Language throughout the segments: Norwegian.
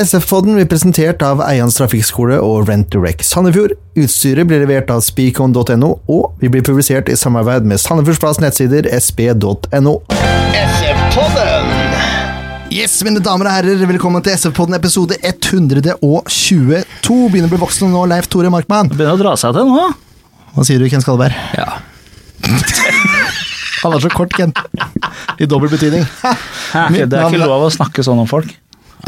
SF-podden blir presentert av Eians trafikkskole og Rent Direct Sandefjord. Utstyret blir levert av speakon.no, og vi blir publisert i samarbeid med Sandefjordsplass nettsider sp.no. SF-podden! Yes, mine damer og herrer, velkommen til SF-podden episode 122. Begynner å bli voksen nå, Leif Tore Markmann. Begynner å dra seg til nå. Hva sier du, Ken Skalberg? Ja. Han er så kort, Ken. I dobbel betydning. Det er ikke lov å snakke sånn om folk.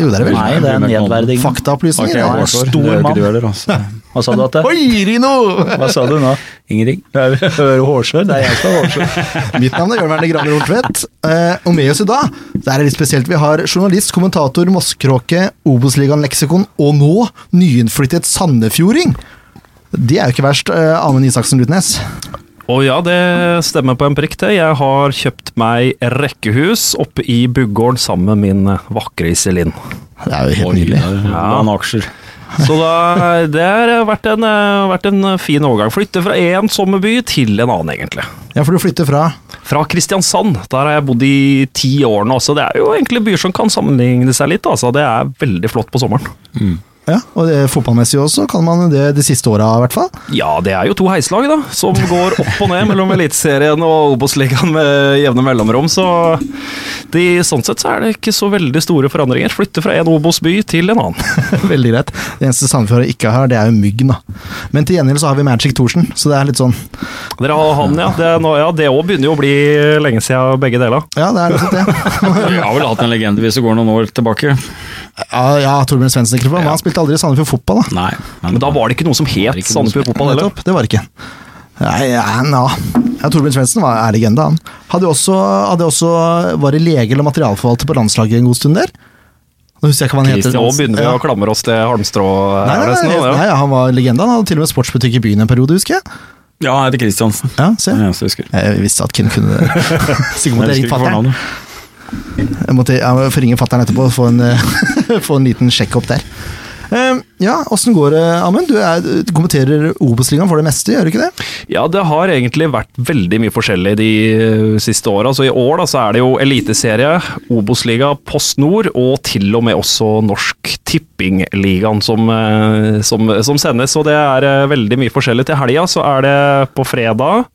Jo, det er vel. Nei, det er nedverdigende. Faktaopplysninger. Okay, ja. Stor mann. heller, altså. Hva sa du, at det? Oi, Rino! Hva sa du nå? Ingenting. Hører hårsår. Det er jeg som har hårsår. Mitt navn er Jørn Werner Graner Horntvedt, eh, og med oss i dag det er det litt spesielt. Vi har journalist, kommentator, Mosskråke, Obos-ligaen leksikon, og nå nyinnflyttet sandefjording. Det er jo ikke verst, eh, Amund Isaksen Lutnes. Og ja, det stemmer på en prikk, det. Jeg har kjøpt meg rekkehus oppe i Buggården sammen med min vakre Iselin. Det er jo helt nydelig. Ja. aksjer. Så da, det har vært en, eh, vært en fin overgang. Flytte fra én sommerby til en annen, egentlig. Ja, for du flytter fra Fra Kristiansand. Der har jeg bodd i ti år nå, så det er jo egentlig byer som kan sammenligne seg litt. Altså. Det er veldig flott på sommeren. Ja, og det, fotballmessig også kan man det de siste åra, i hvert fall. Ja, det er jo to heislag, da, som går opp og ned mellom Eliteserien og Obos-ligaen med jevne mellomrom. Så de, sånn sett så er det ikke så veldig store forandringer. Flytte fra en Obos-by til en annen. Veldig greit. Det eneste Sandefjord ikke har, det er jo myggen, da. Men til gjengjeld så har vi Magic Thorsen, så det er litt sånn Dere har han, ja. Det, òg ja, begynner jo å bli lenge siden begge deler. Ja, det er nettopp det. Vi har vel hatt en legende hvis det går noen år tilbake. Ja, ja Torbjørn Svendsen ikke han spilte aldri Sandefjord Fotball, da. Nei. Men da var det ikke noe som het Sandefjord Fotball heller. Nettopp, det var det ikke. Nei, ja, ja. Torbjørn Svendsen er legende, han. Hadde også, hadde også var det lege eller materialforvalter på landslaget en god stund der. Nå husker jeg ikke hva han heter. Nå begynner vi Ja. å klamre oss til halmstrå. Nei, her, nei, nesten, nei, nei, han var legende. Han hadde til og med sportsbutikk i byen en periode, husker jeg. Ja, han heter Kristiansen. Ja, se. Jeg husker. Jeg visste at Kim kunne det. Sikkert måtte jeg ringe Jeg fatteren. Jeg måtte jeg ringe fatter'n etterpå og få en, eh, få en liten sjekk opp der. Eh, ja, åssen går det, Amund? Du, er, du kommenterer Obos-ligaen for det meste, gjør du ikke det? Ja, det har egentlig vært veldig mye forskjellig de eh, siste åra. Så i år da, så er det jo Eliteserie, Obos-liga, Post Nord og til og med også Norsk Tippingligaen som, eh, som, som sendes. Og det er eh, veldig mye forskjellig. Til helga så er det på fredag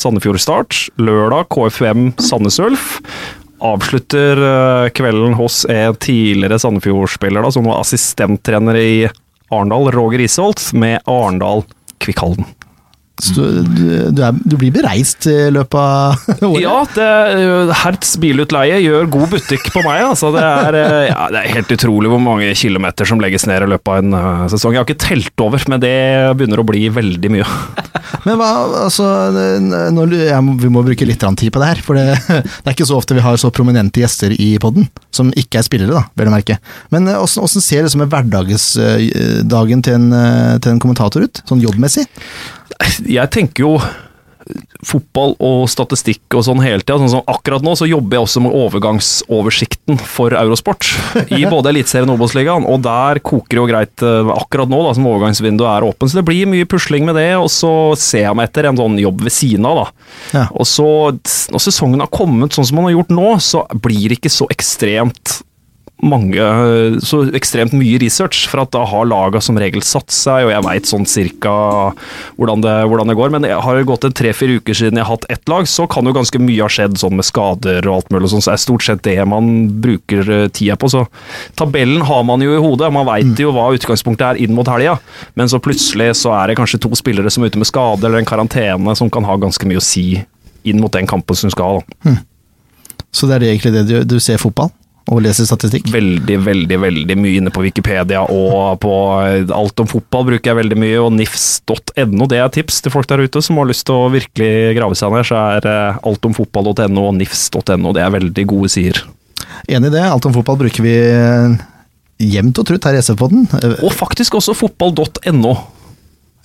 Sandefjord Start, lørdag KFUM Sandnes Ulf. Avslutter eh, kvelden hos en tidligere Sandefjord-spiller, som var assistenttrener i Arendal, Roger Isholt, med Arendal Kvikkhalden. Så du, du, du, er, du blir bereist i løpet av året? Ja, det, øh, Hertz bilutleie gjør god butikk på meg. Altså. Det, er, øh, ja, det er helt utrolig hvor mange kilometer som legges ned i løpet av en øh, sesong. Jeg har ikke telt over, men det begynner å bli veldig mye. Men hva, altså nå, jeg, Vi må bruke litt tid på det her, for det, det er ikke så ofte vi har så prominente gjester i podden, som ikke er spillere, da, vel å merke. Men åssen ser det som er hverdagsdagen til, en, eh, til en kommentator ut, sånn jobbmessig? Jeg tenker jo fotball og statistikk og sånn hele tida. Sånn som akkurat nå så jobber jeg også med overgangsoversikten for Eurosport. I både Eliteserien og Obos-ligaen, og der koker det jo greit eh, akkurat nå da, som overgangsvinduet er åpen. Så det blir mye pusling med det, og så ser jeg meg etter en sånn jobb ved siden av, da. Ja. Og så, når sesongen har kommet sånn som man har gjort nå, så blir det ikke så ekstremt mange, så ekstremt mye research, for at da har laga som regel satt seg, og jeg veit sånn cirka hvordan det, hvordan det går. Men det har gått en tre-fire uker siden jeg har hatt ett lag, så kan jo ganske mye ha skjedd sånn med skader og alt mulig, sånn, så er stort sett det man bruker eh, tida på. Så tabellen har man jo i hodet, man veit jo hva utgangspunktet er inn mot helga, men så plutselig så er det kanskje to spillere som er ute med skade, eller en karantene, som kan ha ganske mye å si inn mot den kampen som skal. Da. Så det er egentlig det du, du ser fotball? Og leser statistikk? veldig, veldig veldig mye inne på Wikipedia og på alt om fotball bruker jeg veldig mye, og nifs.no, det er tips til folk der ute som har lyst til å virkelig grave seg ned, så er eh, altomfotball.no og nifs.no, det er veldig gode sider. Enig i det. Alt om fotball bruker vi eh, jevnt og trutt her i SV-podden. Eh, Og faktisk også fotball.no.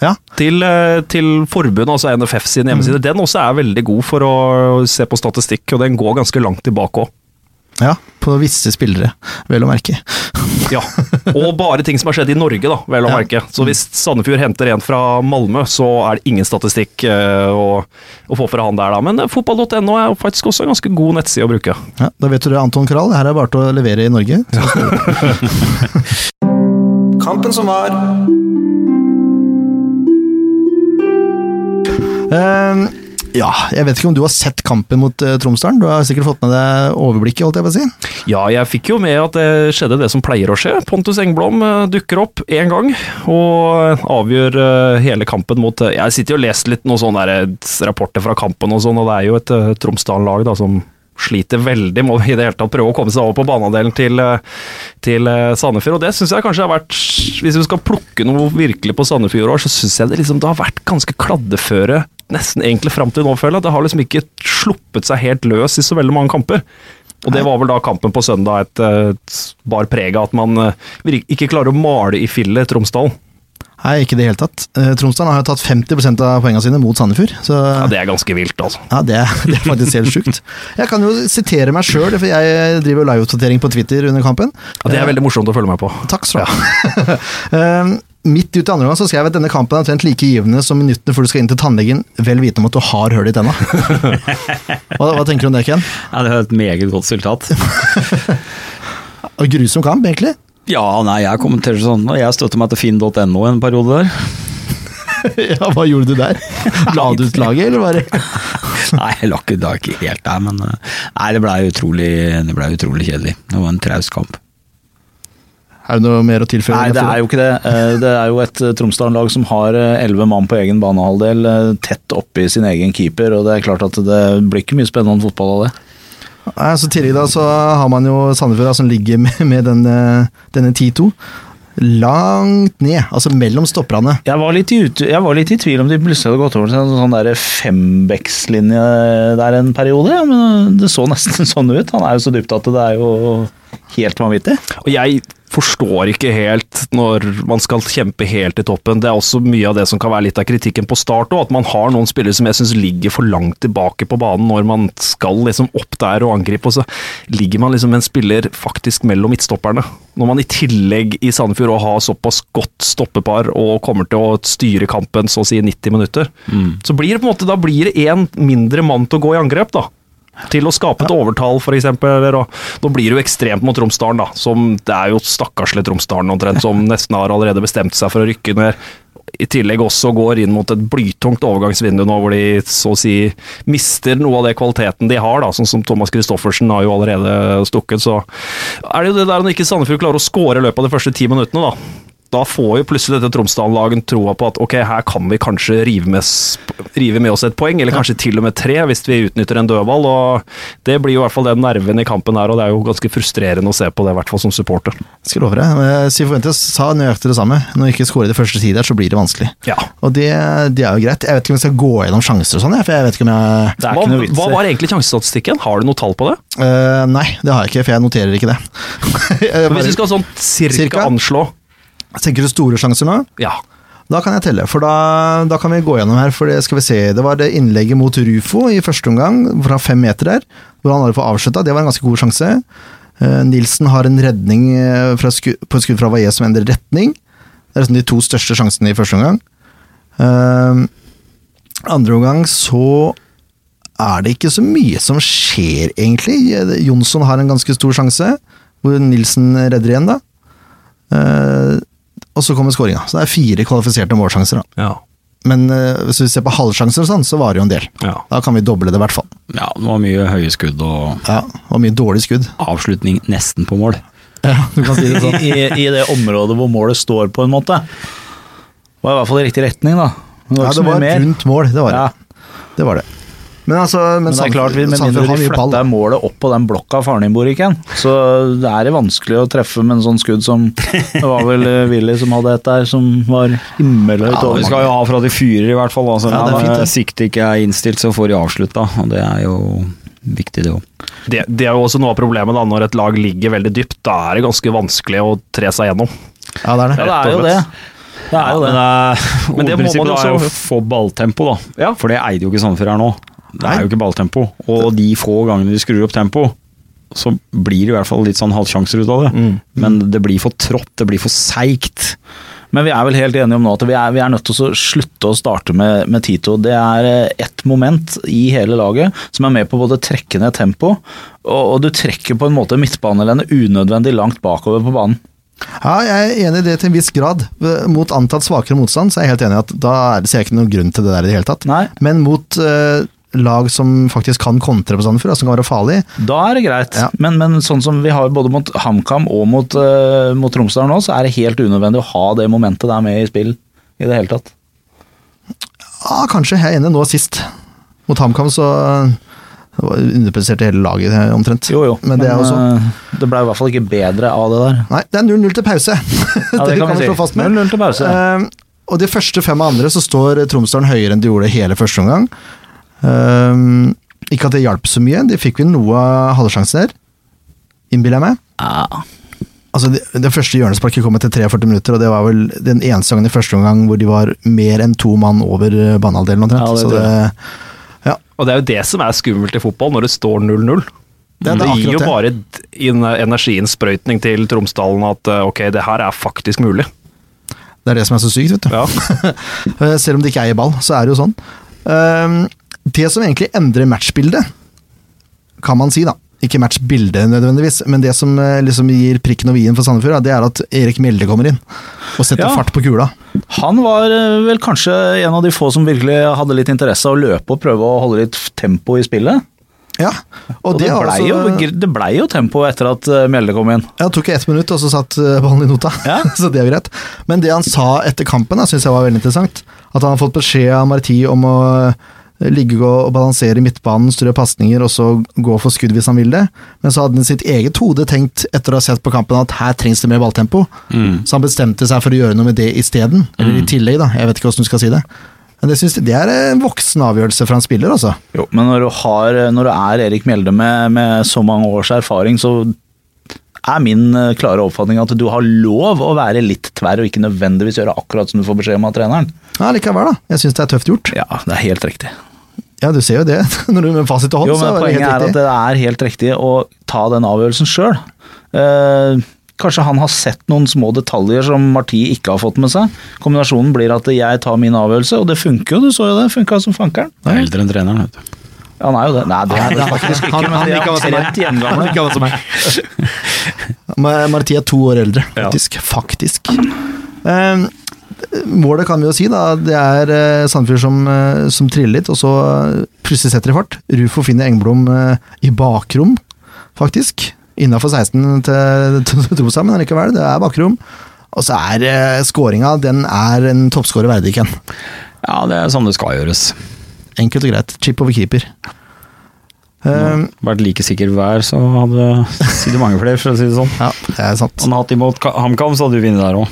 Ja. Til, eh, til forbundet, altså NFF sin hjemmeside. Den også er veldig god for å se på statistikk, og den går ganske langt tilbake òg. Ja, på visse spillere, vel å merke. Ja, og bare ting som har skjedd i Norge, da, vel å Ja. merke. Så hvis Sandefjord henter en fra Malmö, så er det ingen statistikk eh, å, å få fra han der, da. Men eh, fotball.no er faktisk også en ganske god nettside å bruke. Ja, da vet du det, Anton Krall. Her er bare til å levere i Norge. Kampen som var. Ehm, ja, jeg vet ikke om du har sett kampen mot uh, Tromsdalen? Du har sikkert fått med deg overblikket, holdt jeg på å si. Ja, jeg fikk jo med at det skjedde det som pleier å skje. Pontus Engblom uh, dukker opp én gang og avgjør uh, hele kampen mot Jeg sitter jo og leser litt noen sånne der, rapporter fra kampen og sånn, og det er jo et uh, Tromsdalen-lag da som sliter veldig med å i det hele tatt prøve å komme seg over på banedelen til, til Sandefjord. Og det syns jeg kanskje har vært Hvis vi skal plukke noe virkelig på Sandefjord i år, så syns jeg det liksom det har vært ganske kladdeføre nesten egentlig fram til nå, føler jeg. Det har liksom ikke sluppet seg helt løs i så veldig mange kamper. Og det var vel da kampen på søndag et, et bar preg av at man eh, ikke klarer å male i fillet Tromsdalen. Nei, ikke i det hele tatt. Tromsdal Tromsdalen har jo tatt 50% av poengene sine mot Sandefjord. Så Ja, det er ganske vilt, altså. Ja, det, er- det er faktisk helt sjukt. Jeg kan jo sitere meg sjøl, for jeg driver liveoppdatering på Twitter under kampen. Ja, det er veldig morsomt å følge meg på. Takk skal du ha. Midt ut i andre gang så skrev jeg at denne kampen er omtrent like givende som minuttene før du skal inn til tannlegen, vel vitende om at du har hull i tenna. hva, hva tenker du om det, Ken? Ja, det er et meget godt resultat. Grusom kamp, egentlig. Ja, nei, jeg kommenterer sånn, jeg støtter meg til finn.no en periode der. ja, Hva gjorde du der? La du ut laget, eller det? Nei, jeg la ikke, da ikke helt der, men eh, Nei, det blei utrolig, det ble utrolig kjedelig. Det var en traust kamp. Er det noe mer å tilføye? Nei, det er jo ikke det. Eh, Det er jo et eh, Tromsdalen-lag som har eh, elleve mann på egen banehalvdel, eh, tett oppi sin egen keeper, og det er klart at det blir ikke mye spennende fotball av det. Nei, så tidligere da så har man jo Sandefjord som ligger med, med denne, denne 10-2. Langt ned, altså mellom stopperne. Jeg var, litt i jeg var litt i tvil om de plutselig hadde gått over til en sånn der fembeckslinje der en periode, ja, men det så nesten sånn ut. Han er jo så dypt at det er jo helt vanvittig. Og jeg forstår ikke helt når man skal kjempe helt i toppen. Det er også mye av det som kan være litt av kritikken på start òg, at man har noen spillere som jeg syns ligger for langt tilbake på banen når man skal liksom opp der og angripe, og så ligger man liksom en spiller faktisk mellom midtstopperne. Når man i tillegg i Sandefjord har såpass godt stoppepar og kommer til å styre kampen så å si 90 minutter, så blir det på en måte da blir det én mindre mann til å gå i angrep, da til å skape et overtall, f.eks. Nå blir det jo ekstremt mot Tromsdalen, da. Som, det er jo stakkarslig Tromsdalen omtrent, som nesten har allerede bestemt seg for å rykke ned. I tillegg også går inn mot et blytungt overgangsvindu nå, hvor de så å si mister noe av det kvaliteten de har, da, sånn som Thomas Christoffersen har jo allerede stukket. Så er det jo det der når ikke Sandefjord klarer å score i løpet av de første ti minuttene, da. Da får jo plutselig dette Tromsdalen-laget troa på at ok, her kan vi kanskje rive med, rive med oss et poeng, eller kanskje til og med tre, hvis vi utnytter en dødball. og Det blir jo i hvert fall den nerven i kampen her, og det er jo ganske frustrerende å se på det, i hvert fall som supporter. Jeg Skal love deg. Eh, Sifuentes sa nøyaktig det samme. Når vi ikke scorer det første tid der, så blir det vanskelig. Ja. Og det, det er jo greit. Jeg vet ikke om jeg skal gå gjennom sjanser og sånn, for jeg vet ikke om jeg Det er Hva, ikke noe vits hva var egentlig sjansestatistikken? Har du noe tall på det? Uh, Nei, det har jeg ikke, for jeg noterer ikke det. bare, Hvis vi skal sånn cirka, Cirka? anslå tenker du store sjanser nå? Ja. Da kan jeg telle, for da, da kan vi gå gjennom her. For det skal vi se, det var det innlegget mot Rufo i første omgang, fra fem meter der, hvor han hadde fått avslutta. Det var en ganske god sjanse. Eh, Nilsen har en redning eh, sku, på et skudd fra Vaillet som endrer retning. Det er liksom de to største sjansene i første omgang. Uh, andre omgang så er det ikke så mye som skjer, egentlig. Jonsson har en ganske stor sjanse, hvor Nilsen redder igjen, da. Eh, og så kommer skåringa. Så det er fire kvalifiserte målsjanser. da. Ja. Men eh, hvis vi ser på halvsjanser og sånn, så var det jo en del. ja. Da kan vi doble det, i hvert fall. Ja, det var mye høye skudd og Ja, det var mye dårlig skudd. avslutning nesten på mål. Ja, du kan si det sånn. I, i det området hvor målet står, på en måte. Var i hvert fall i riktig retning, da. Det var Ja, det var mer. rundt mål, det var det. Ja. Det var det. Men altså, men, Men det er klart, med mindre de flytter målet opp på den blokka faren din bor i, Ken, så det er det vanskelig å treffe med en sånn skudd som Det var vel eh, Willy som hadde et der, som var himmelhøyt over. Ja, vi skal jo ha fra de fyrer, i hvert fall. Altså, Ja, det er fint, det. siktet ikke er innstilt, så får de avslutta. Og det er jo viktig, det òg. Det, det er jo også noe av problemet da, når et lag ligger veldig dypt. Da er det ganske vanskelig å tre seg gjennom. Ja, det er det. Ja, det er jo det. Det er jo det. Men, det, Men det må man er også- jo få balltempo, da. Ja. For det eide jo ikke Sandefjord her nå. Det er jo ikke balltempo. Og de få gangene de skrur opp tempo, så blir det i hvert fall litt sånn halvsjanser ut av det. Mm. Men det blir for trått, det blir for seigt. Men vi er vel helt enige om nå at vi er, vi er nødt til å slutte å starte med, med Tito. Det er eh, ett moment i hele laget som er med på både trekke ned tempo, og, og du trekker på en måte midtbanelendet unødvendig langt bakover på banen. Ja, jeg er enig i det til en viss grad. Mot antatt svakere motstand så er jeg helt enig i at da er det- ser jeg ikke noen grunn til det der i det hele tatt. Nei. Men mot eh, lag som faktisk kan kontre på Sandefjord, som kan være farlig, Da er det greit, Ja. men, men sånn som vi har både mot HamKam og mot, uh, mot Tromsdal nå, så er det helt unødvendig å ha det momentet der med i spill i det hele tatt. ja, kanskje. Jeg er enig nå sist. Mot HamKam så det underpresterte hele laget eh, omtrent. Jo, jo, Men det er også eh, det ble i hvert fall ikke bedre av det der. Nei, det er 0-0 til pause. Ja, det kan vi si. slå fast med. 0-0 til pause. Uh, og de første fem andre så står Tromsdalen høyere enn de gjorde hele første omgang. Eh, ikke at det hjalp så mye, de fikk vel noe halvsjanse der, innbiller jeg meg. Ah. Altså, det, det første hjørnesparket kom etter 43 minutter, og det var vel den eneste gangen i første omgang hvor de var mer enn to mann over eh, banehalvdelen omtrent. Ja, det så tror det, Og det er jo det som er skummelt i fotball, når det står 0-0. Det det, Det, gir jo det. bare energiinnsprøytning til Tromsdalen at eh, ok, det her er faktisk mulig. det er det som er så sykt, vet du. Ja. Eh, Selv om de ikke eier ball, så er det jo sånn. Eh, det som egentlig endrer matchbildet, kan man si, da. Ikke matchbildet nødvendigvis, men det som eh, liksom gir prikken over i-en for Sandefjord, det er at Erik Mjelde kommer inn og setter Ja. fart på kula. Han var eh, vel kanskje en av de få som virkelig hadde litt interesse av å løpe og prøve å holde litt tempo i spillet. Ja, og, Og det, det, blei også- jo, det ble jo tempo etter at eh, Mjelde kom inn. Ja, det tok ett minutt, og så satt ballen i nota. Ja. så det er greit. Men det han sa etter kampen, syns jeg var veldig interessant. At han har fått beskjed av Marti om å ligge og balansere i midtbanen, strø pasninger og så gå for skudd hvis han vil det. Men så hadde han i sitt eget hode tenkt, etter å ha sett på kampen, at her trengs det mer balltempo. Så han bestemte seg for å gjøre noe med det isteden. Eller i tillegg, da. Jeg vet ikke hvordan du skal si det. Men det, synes, jeg- det er en voksen avgjørelse fra en spiller, altså. Jo, men når du, har, når du er Erik Mjelde med, med så mange års erfaring, så er min eh, klare oppfatning at du har lov å være litt tverr og ikke nødvendigvis gjøre akkurat som du får beskjed om av treneren. Ja, likevel, da. Jeg syns det er tøft gjort. Ja, det er helt riktig. Ja, du ser jo det. Når du med fasit i hånd, Jo, så er det Poenget er at det er helt riktig å ta den avgjørelsen sjøl. Eh, kanskje han har sett noen små detaljer som Marti ikke har fått med seg. Kombinasjonen blir at jeg tar min avgjørelse, og det funker jo, du så jo det. Funka som fankeren. Det er eldre enn treneren, vet du. Ja, han er jo det. Nei, det er det faktisk ikke, Han- han, han han, han, han som er. omtrent jevngamle. Marti er to år eldre, Ja. faktisk. Faktisk. Målet kan vi jo si, da. Det er eh, Sandefjord som, eh, som triller litt, og så eh, plutselig setter de fart. Rufo finner Engblom eh, i bakrom, faktisk. Innafor 16 til, til Trosa, men allikevel, det er bakrom. Og så er eh, skåringa, den er en toppskårer verdig, Ken. Ja, det er sånn det skal gjøres. Enkelt og greit. Chip over keeper. Vært like sikker hver, så hadde sikkert mange flere, for å si det sånn. ja, det er sant. Han hatt imot Ka- HamKam, så hadde du vunnet der òg.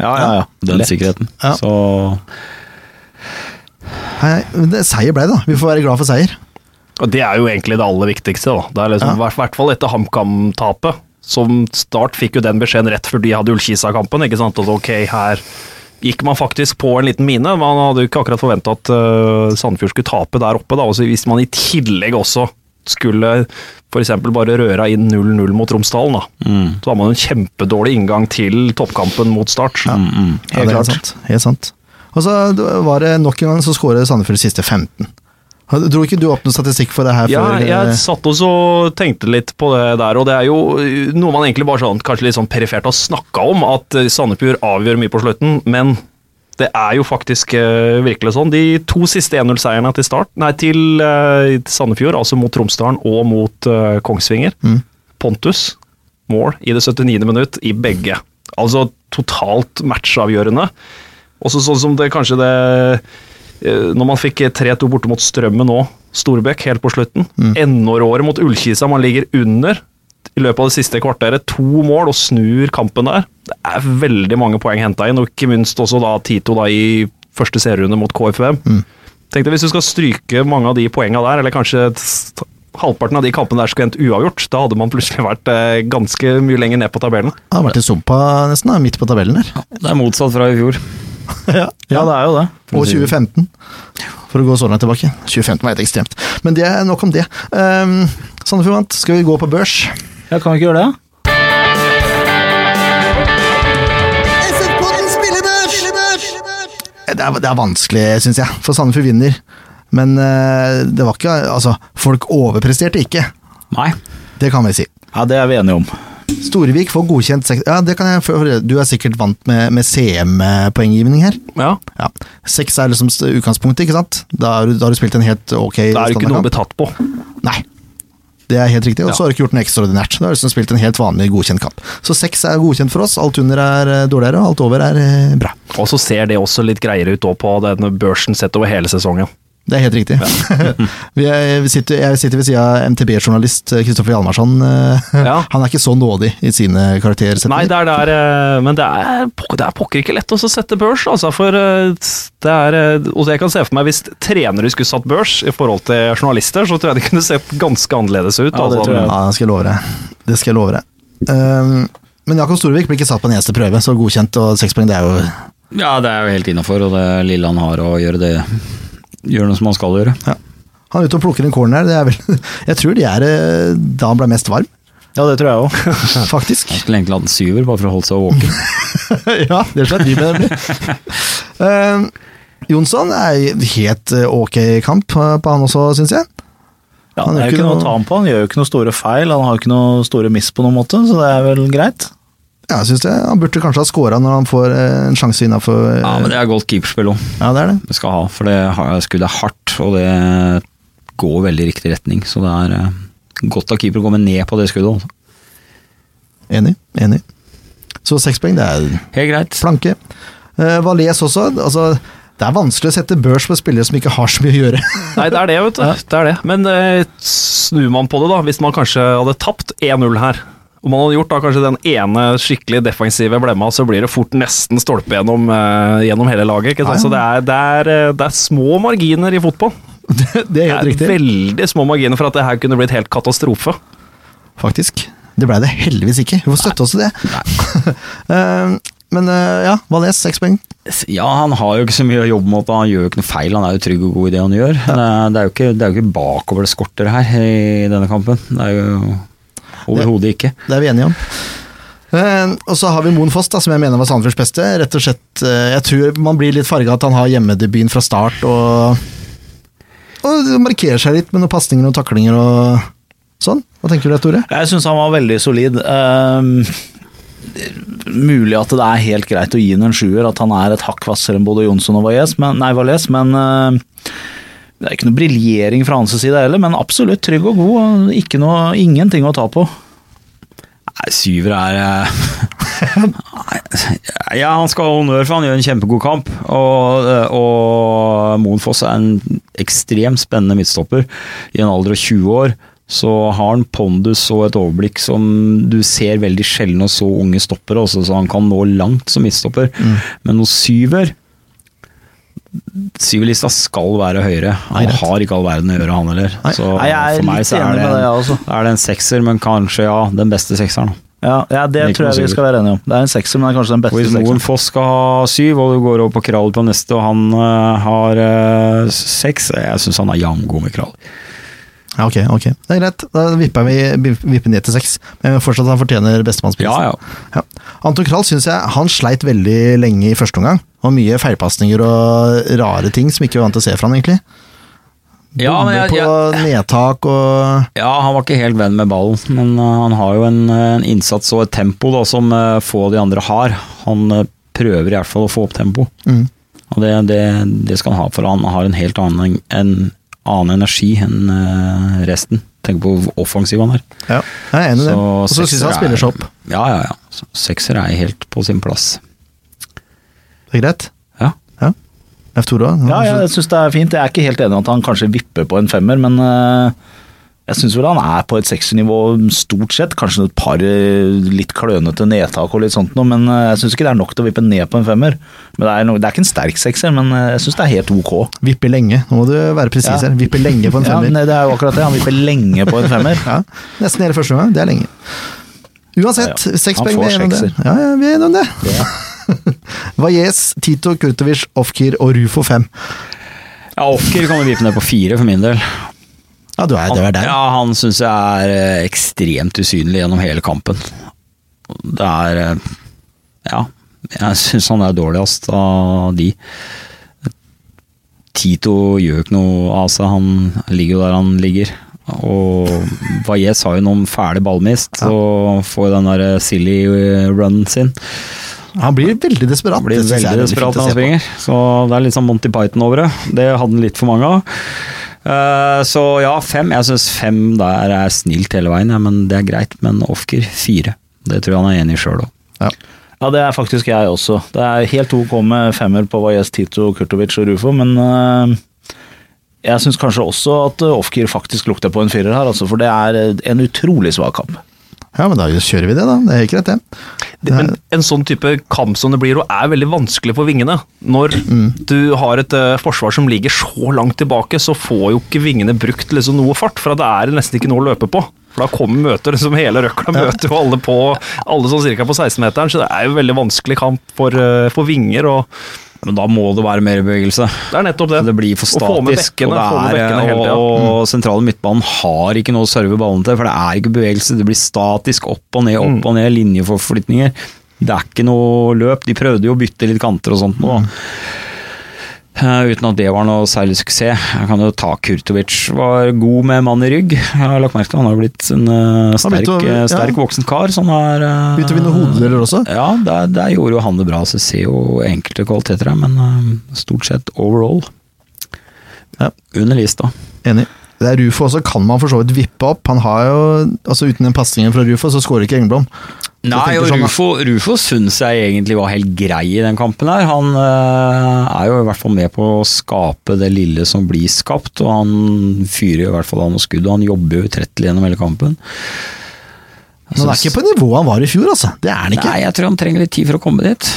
Ja, ja, ja. Den Lett. sikkerheten. Ja. Så men det, seier ble det, da. Vi får være glad for seier. Og det er jo egentlig det aller viktigste. da. Det er liksom, I hvert fall etter HamKam-tapet. Som Start fikk jo den beskjeden rett før de hadde Ullkisa-kampen. ikke sant? At ok, her gikk man faktisk på en liten mine. Man hadde jo ikke akkurat forventa at uh, Sandefjord skulle tape der oppe. da, og så Hvis man i tillegg også skulle f.eks. bare røra inn 0-0 mot Romsdalen, da, mm, så har man en kjempedårlig inngang til toppkampen mot Start. mm, mm. Ja, Helt klart. Sant. Helt sant. Og så var det nok en gang så skåret Sandefjord siste 15. Dro ikke du opp noen statistikk for det her Ja, før? jeg eh, satt også og tenkte litt på det der, og det er jo uh, noe man egentlig bare sånn, kanskje litt sånn perifert har snakka om, at uh, Sandefjord avgjør mye på slutten, men det er jo faktisk uh, virkelig sånn. De to siste 1-0-seierne til start, nei, til uh, Sandefjord, altså mot Tromsdalen og mot uh, Kongsvinger, Mm. Pontus, mål i det 79. minutt i begge. Altså totalt matchavgjørende. Også sånn som det kanskje det Når man fikk 3-2 borte mot Strømmen nå, Storbekk helt på slutten. Mm. NR-året mot Ullkisa, man ligger under i løpet av det siste kvarteret. To mål og snur kampen der. Det er veldig mange poeng henta inn, og ikke minst også da Tito da i første serierunde mot KFUM. Mm. Tenk deg hvis du skal stryke mange av de poenga der, eller kanskje halvparten av de kampene der skulle endt uavgjort, da hadde man plutselig vært eh, ganske mye lenger ned på tabellen. Det har vært i sumpa nesten, da, midt på tabellen her. Det er motsatt fra i fjor. ja. Ja, det er jo det. Og 2015, for å gå så langt tilbake. 2015 var helt ekstremt. Men det er nok om det. Um, Sandefjord vant. Skal vi gå på børs? Ja, kan vi ikke gjøre det? Det er, det er vanskelig, syns jeg, for Sandefjord vinner. Men eh, det var ikke Altså, folk overpresterte ikke. Nei. Det kan vi si. Ja, det er vi enige om. Storevik får godkjent seks Ja, det kan jeg for Du er sikkert vant med, med CM-poenggivning her. Ja, Ja. Seks er liksom utgangspunktet, ikke sant? Da har du, da har du spilt en helt ok Da er det ikke noe å standardkamp. bli tatt på. Nei. Det er helt riktig, og så har du ikke gjort noe ekstraordinært. Da har du liksom spilt en helt vanlig godkjent kamp. Så seks er godkjent for oss, alt under er eh, dårligere, og alt over er eh, bra. Og så ser det også litt greiere ut på denne børsen sett over hele sesongen. Det er helt riktig. vi vi sitter, jeg sitter ved siden av MTB-journalist Kristoffer Hjalmarsson. eh, Ja. Han er ikke så nådig i sine Nei, det er der, eh, men det er, det er pokker ikke lett å sette børs, altså. For eh, det er eh, Og jeg kan se for meg hvis trenere skulle satt børs i forhold til journalister, så tror jeg det kunne sett ganske annerledes ut. Ja, det altså. jeg. Ja, det skal jeg love deg. Det skal jeg love deg. Um, men Jakob Storvik blir ikke satt på en eneste prøve, så godkjent og seks poeng, det er jo Ja, det er jo helt innafor, og det lille han har å gjøre det Gjøre noe som han skal gjøre. Han er ute og plukker en corner, det er vel Jeg tror de er eh, da han ble mest varm, Ja, det tror jeg òg. faktisk. Han skulle egentlig hatt en syver, bare for å holde seg våken. ja, det slett de med nemlig. Um, Jonsson er helt eh, ok kamp på på han også, syns jeg. Ja, Han det gjør er ikke ikke noe å ta ham på, han gjør jo ikke noe store feil, han har jo ikke noe store miss på noen måte, så det er vel greit. Ja, jeg synes det. Han burde kanskje ha scora når han får eh, en sjanse innafor Ja, men det er godt keeperspill òg. ja, det er det. Det skal ha, for det skuddet er hardt, og det går veldig i riktig retning. Så det er eh, godt av keeper å komme ned på det skuddet. Enig. Enig. Så seks poeng, det er Helt greit. planke. Uh, Valais også. Altså, det er vanskelig å sette børs på spillere som ikke har så mye å gjøre. Nei, det er det, vet du. Det er det. Men eh, snur man på det, da, hvis man kanskje hadde tapt 1-0 her, og man hadde gjort da kanskje den ene skikkelig defensive blemma, så blir det fort nesten stolpe gjennom, uh, gjennom hele laget. Ikke sant? Ja, ja. Så det er, det, er, eh, det er små marginer i fotball. det er Det helt er riktig. veldig små marginer for at det her kunne blitt helt katastrofe. Faktisk. Det blei det heldigvis ikke. Vi får støtte oss til det. Eh, men ja, Valais, seks poeng. Ja, han har jo ikke så mye å jobbe med, han gjør jo ikke noe feil. Han er jo trygg og god i det han gjør. Det er, det er, jo, ikke, det er jo ikke bakover det skorter her i denne kampen. Det er jo overhodet ikke. Det er vi enige om. Eh, og så har vi Moen Foss, da, som jeg mener var Sandefjords beste. Rett og slett, eh, Jeg tror man blir litt farga at han har hjemmedebuten fra start og Og det markerer seg litt med noen pasninger og taklinger og sånn. Hva tenker du der, Tore? Jeg syns han var veldig solid. Ehm, mulig at det er helt greit å gi ham en sjuer, at han er et hakk hvassere enn både Jonsson og Valles, men, nei, Valles, men eh, det er ikke noe briljering fra hans side heller, men absolutt trygg og god. og noe, ingenting å ta på. Nei, syver er eh, Ja, han skal ha honnør, for han gjør en kjempegod kamp. Og, eh, og Moen Foss er en ekstremt spennende midtstopper i en alder av 20 år. Så har han pondus og et overblikk som du ser veldig sjelden hos så unge stoppere, også, så han kan nå langt som midtstopper. Men hos syver Syverlista skal være høyere. Han Nei, har ikke all verden å gjøre, han heller. Så Nei, for meg så er det, en, er det en sekser, men kanskje ja, den beste sekseren. Ja, ja Det tror jeg vi skal være enige om. Det er en sekser, men det er kanskje den beste sekseren. hvis Moen. Foss skal ha syv, og du går over på Kral på neste, og han uh, har uh, seks Jeg syns han er jamgod med Kral. Ja, ok, ok. Det er greit. Da vipper vi vipper ned til seks. Men fortsatt han fortjener bestemannsprisen. Ja, ja. Ja. Anton Krall syns jeg han sleit veldig lenge i første omgang. Og mye feilpasninger og rare ting som ikke var vant til å se fra han, egentlig. Ja, men jeg- jeg, på nedtak og Ja, han var ikke helt venn med ballen, men øh, han har jo en, en innsats og et tempo da, som øh, få av de andre har. Han øh, prøver i hvert fall å få opp tempo, mm. og det, det, det skal han ha, for han har en helt annen, en annen energi enn øh, resten. Tenk på hvor offensiv han er. Ja, jeg er enig i det. Og så syns jeg han spiller er- seg opp. Ja, ja, ja. Så Sekser er helt på sin plass. Det er greit. Ja. Ja. F2 da? Ja, ja, jeg syns det er fint. Jeg er ikke helt enig i at han kanskje vipper på en femmer, men eh, jeg syns vel han er på et seksernivå stort sett. Kanskje et par eh, litt klønete nedtak og litt sånt noe, men eh, jeg syns ikke det er nok til å vippe ned på en femmer. Men Det er, no, det er ikke en sterk sekser, men eh, jeg syns det er helt ok. Vipper lenge. Nå må du være presis Ja. her. Vipper lenge på en Ja, femmer. men det er jo akkurat det. Han vipper lenge på en femmer. Ja, Nesten hele første gang. Det er lenge. Uansett, Ja, ja. seks poeng. vi er enige om det. sekser. Ja, ja, vi er enige om det. Valles, Tito, Kurtovic, Ofkir og Rufo 5. Ja, Ofkir kan du vippe ned på fire for min del. Ja, du er, du er der. Ja, han syns jeg er eh, ekstremt usynlig gjennom hele kampen. Det er eh, Ja, jeg syns han er dårligst av de. Tito gjør ikke noe av seg, han ligger jo der han ligger. Og Valles har jo noen fæle ballmist, og får den der eh, silly runen sin. Han blir veldig desperat. Han blir Det veldig desperat når han springer. Så det er litt sånn Monty Python over det. Det hadde han litt for mange av. Eh, så ja, fem. Jeg syns fem der er snilt hele veien, ja, men det er greit. Men Ofker fire. Det tror jeg han er enig i sjøl òg. Ja, det er faktisk jeg også. Det er helt ok med femmer på Vajez, Tito, Kurtovic og Rufo, men uh, jeg syns kanskje også at øh, Ofkir faktisk lukter på en firer her, altså, for det er en utrolig svak kamp. Ja, men da kjører vi det, da. Det er helt greit, det. Det, men en sånn type kamp som det blir, og er veldig vanskelig for vingene. Når du har et uh, forsvar som ligger så langt tilbake, så får jo ikke vingene brukt liksom noe fart, for da er det nesten ikke noe å løpe på. For da kommer møter liksom hele røkla møter jo alle på alle sånn cirka på 16-meteren, så det er jo veldig vanskelig kamp for, uh, for vinger. og Men da må det være mer bevegelse. Det er nettopp det. Det blir for statisk. bekkene, og, er, hele og, mm. og sentrale midtbanen har ikke noe å serve ballen til, for det er ikke bevegelse. Det blir statisk opp og ned, Mm. opp og ned, linjeforflytninger. Det er ikke noe løp. De prøvde jo å bytte litt kanter og sånt nå, da. Eh, uten at det var noe særlig suksess. Jeg kan jo ta Kurtovic. Var god med mann i rygg. Jeg har lagt merke til han har blitt en uh, sterk, å- eh, sterk ja. voksen kar. Som er, uh, Begynte å vinne hodedeler også. Ja, der, der gjorde jo han det bra. Så jeg ser jo enkelte kvaliteter her, men uh, stort sett overall Ja. under lista. Enig. Det er Rufo også, kan man for så vidt vippe opp. Han har jo, altså Uten den pasningen fra Rufo, så skårer ikke Engblom. Nei, og sånn, Rufo, Rufo syns jeg egentlig var helt grei i den kampen her. Han øh, er jo i hvert fall med på å skape det lille som blir skapt, og han fyrer i hvert fall av noe skudd, og han jobber jo utrettelig gjennom hele kampen. Men han er ikke på nivået han var i fjor, altså. Det er han ikke. Nei, jeg tror han trenger litt tid for å komme dit,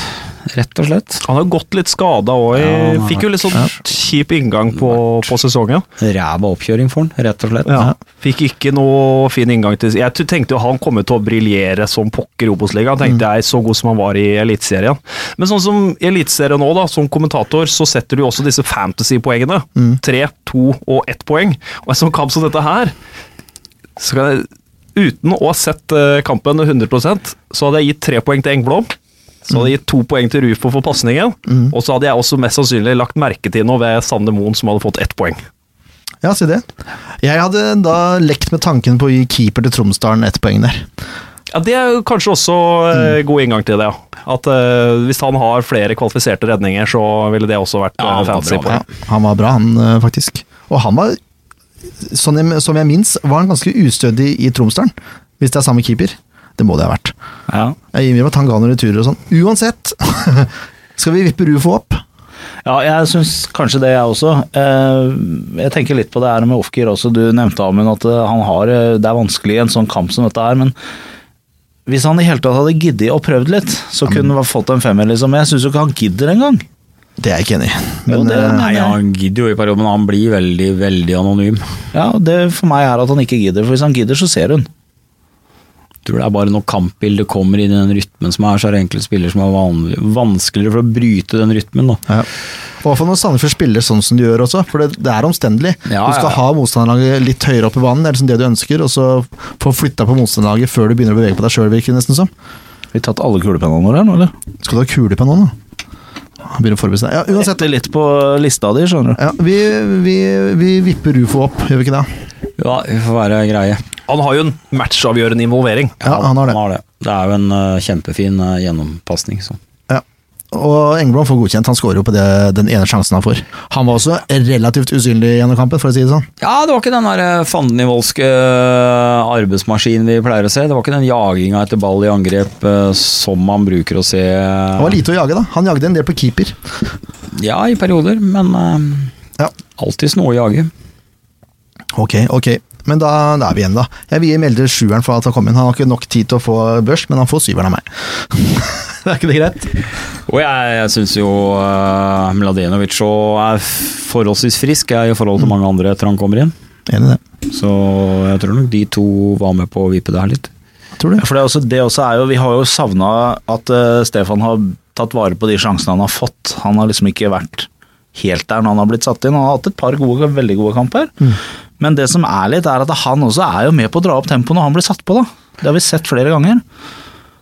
rett og slett. Han har gått litt skada òg. Ja, Fikk jo litt sånn kjip inngang på, på sesongen. Ræva oppkjøring for han, rett og slett. Ja. Fikk ikke noe fin inngang til Jeg tenkte jo han kom til å briljere som pokker i Obos-ligaen. Tenkte jeg så god som han var i Eliteserien. Men sånn som i Eliteserien nå, da, som kommentator, så setter du også disse fantasy-poengene. Tre, to og ett poeng. Og en sånn kamp som dette her så kan jeg, Uten å ha sett eh, kampen 100% så hadde jeg gitt tre poeng til Engblom. Så hadde jeg gitt to poeng til Rufo for pasningen, og så hadde jeg også mest sannsynlig lagt merke til noe ved Sander Moen som hadde fått ett poeng. Ja, si det. Jeg hadde da lekt med tanken på å gi keeper til Tromsdalen ett poeng der. Ja, Det er kanskje også eh, god inngang til det. ja. At eh, Hvis han har flere kvalifiserte redninger, så ville det også vært Ja, han fancy. bra. Ja, han var bra, han eh, faktisk. Og han var, sånn jeg, som jeg minnes, var han ganske ustødig i Tromsdalen. Hvis det er samme keeper. Det må det ha vært. Ja. Jeg innrømmer at han ga noen returer og sånn. Uansett, skal vi vippe Rufo opp? Ja, jeg syns kanskje det, jeg også. Eh, Jeg tenker litt på det her med Ofkir også. Du nevnte Amund at eh, han har, eh, det er vanskelig i en sånn kamp som dette her, men hvis han i hele tatt hadde giddet og prøvd litt, så kunne han fått en femmer, liksom. Jeg syns jo ikke han gidder engang. Det er jeg ikke enig i. Jo, Men det- Nei, han gidder jo i perioden, men han blir veldig, veldig anonym. Ja, det for meg er at han ikke gidder, for hvis han gidder, så ser hun. Tror det er bare når kampbildet kommer inn i den rytmen som er, så er det enkelte spillere som er vanlig, vanskeligere for å bryte den rytmen. da. Ja. Og for når Sandefjord spiller sånn som de gjør også, for det, det er omstendelig. Ja, du skal ja, ja. ha motstanderlaget litt høyere opp i banen, det er liksom det du ønsker, og så få flytta på motstanderlaget før du begynner å bevege på deg sjøl, virker det nesten som. Vi har tatt alle kulepennene våre her nå, eller? Skal du ha kulepenn nå, da? Begynner å forberede seg. Ja, uansett. Etter litt på lista di, skjønner du. Ja, vi, vi, vi vipper Rufo opp, gjør vi ikke det? Ja, vi får være greie. Han har jo en matchavgjørende involvering. Ja, han har det. det. Det er jo en uh, kjempefin uh, gjennompasning. Ja. Og Engeblom får godkjent, han skårer jo på det, den ene sjansen han får. Han var også relativt usynlig gjennom kampen, for å si det sånn. Ja, det var ikke den der eh, fandenivoldske eh, arbeidsmaskinen vi pleier å se. Det var ikke den jaginga etter ball i angrep eh, som man bruker å se. Det var lite å jage, da. Han jagde en del på keeper. Ja, i perioder, men eh, Ja. alltids noe å jage. Ok, ok. Men da, da er vi igjen, da. Jeg vil Melde sjueren for at han kom inn. Han har ikke nok tid til å få børs, men han får syveren av meg. er ikke det greit? Og jeg, jeg syns jo uh, Mladenovic er forholdsvis frisk jeg, i forhold til mange andre etter han kommer inn. Enig det. Så jeg tror nok de to var med på å vipe det her litt. Tror du? Ja, for det, også, det også er jo, Vi har jo savna at uh, Stefan har tatt vare på de sjansene han har fått. Han har liksom ikke vært helt der når han har blitt satt inn. Han har hatt et par gode, veldig gode kamper. Men det som er litt, er at han også er jo med på å dra opp tempoet når han blir satt på. da. Det har vi sett flere ganger.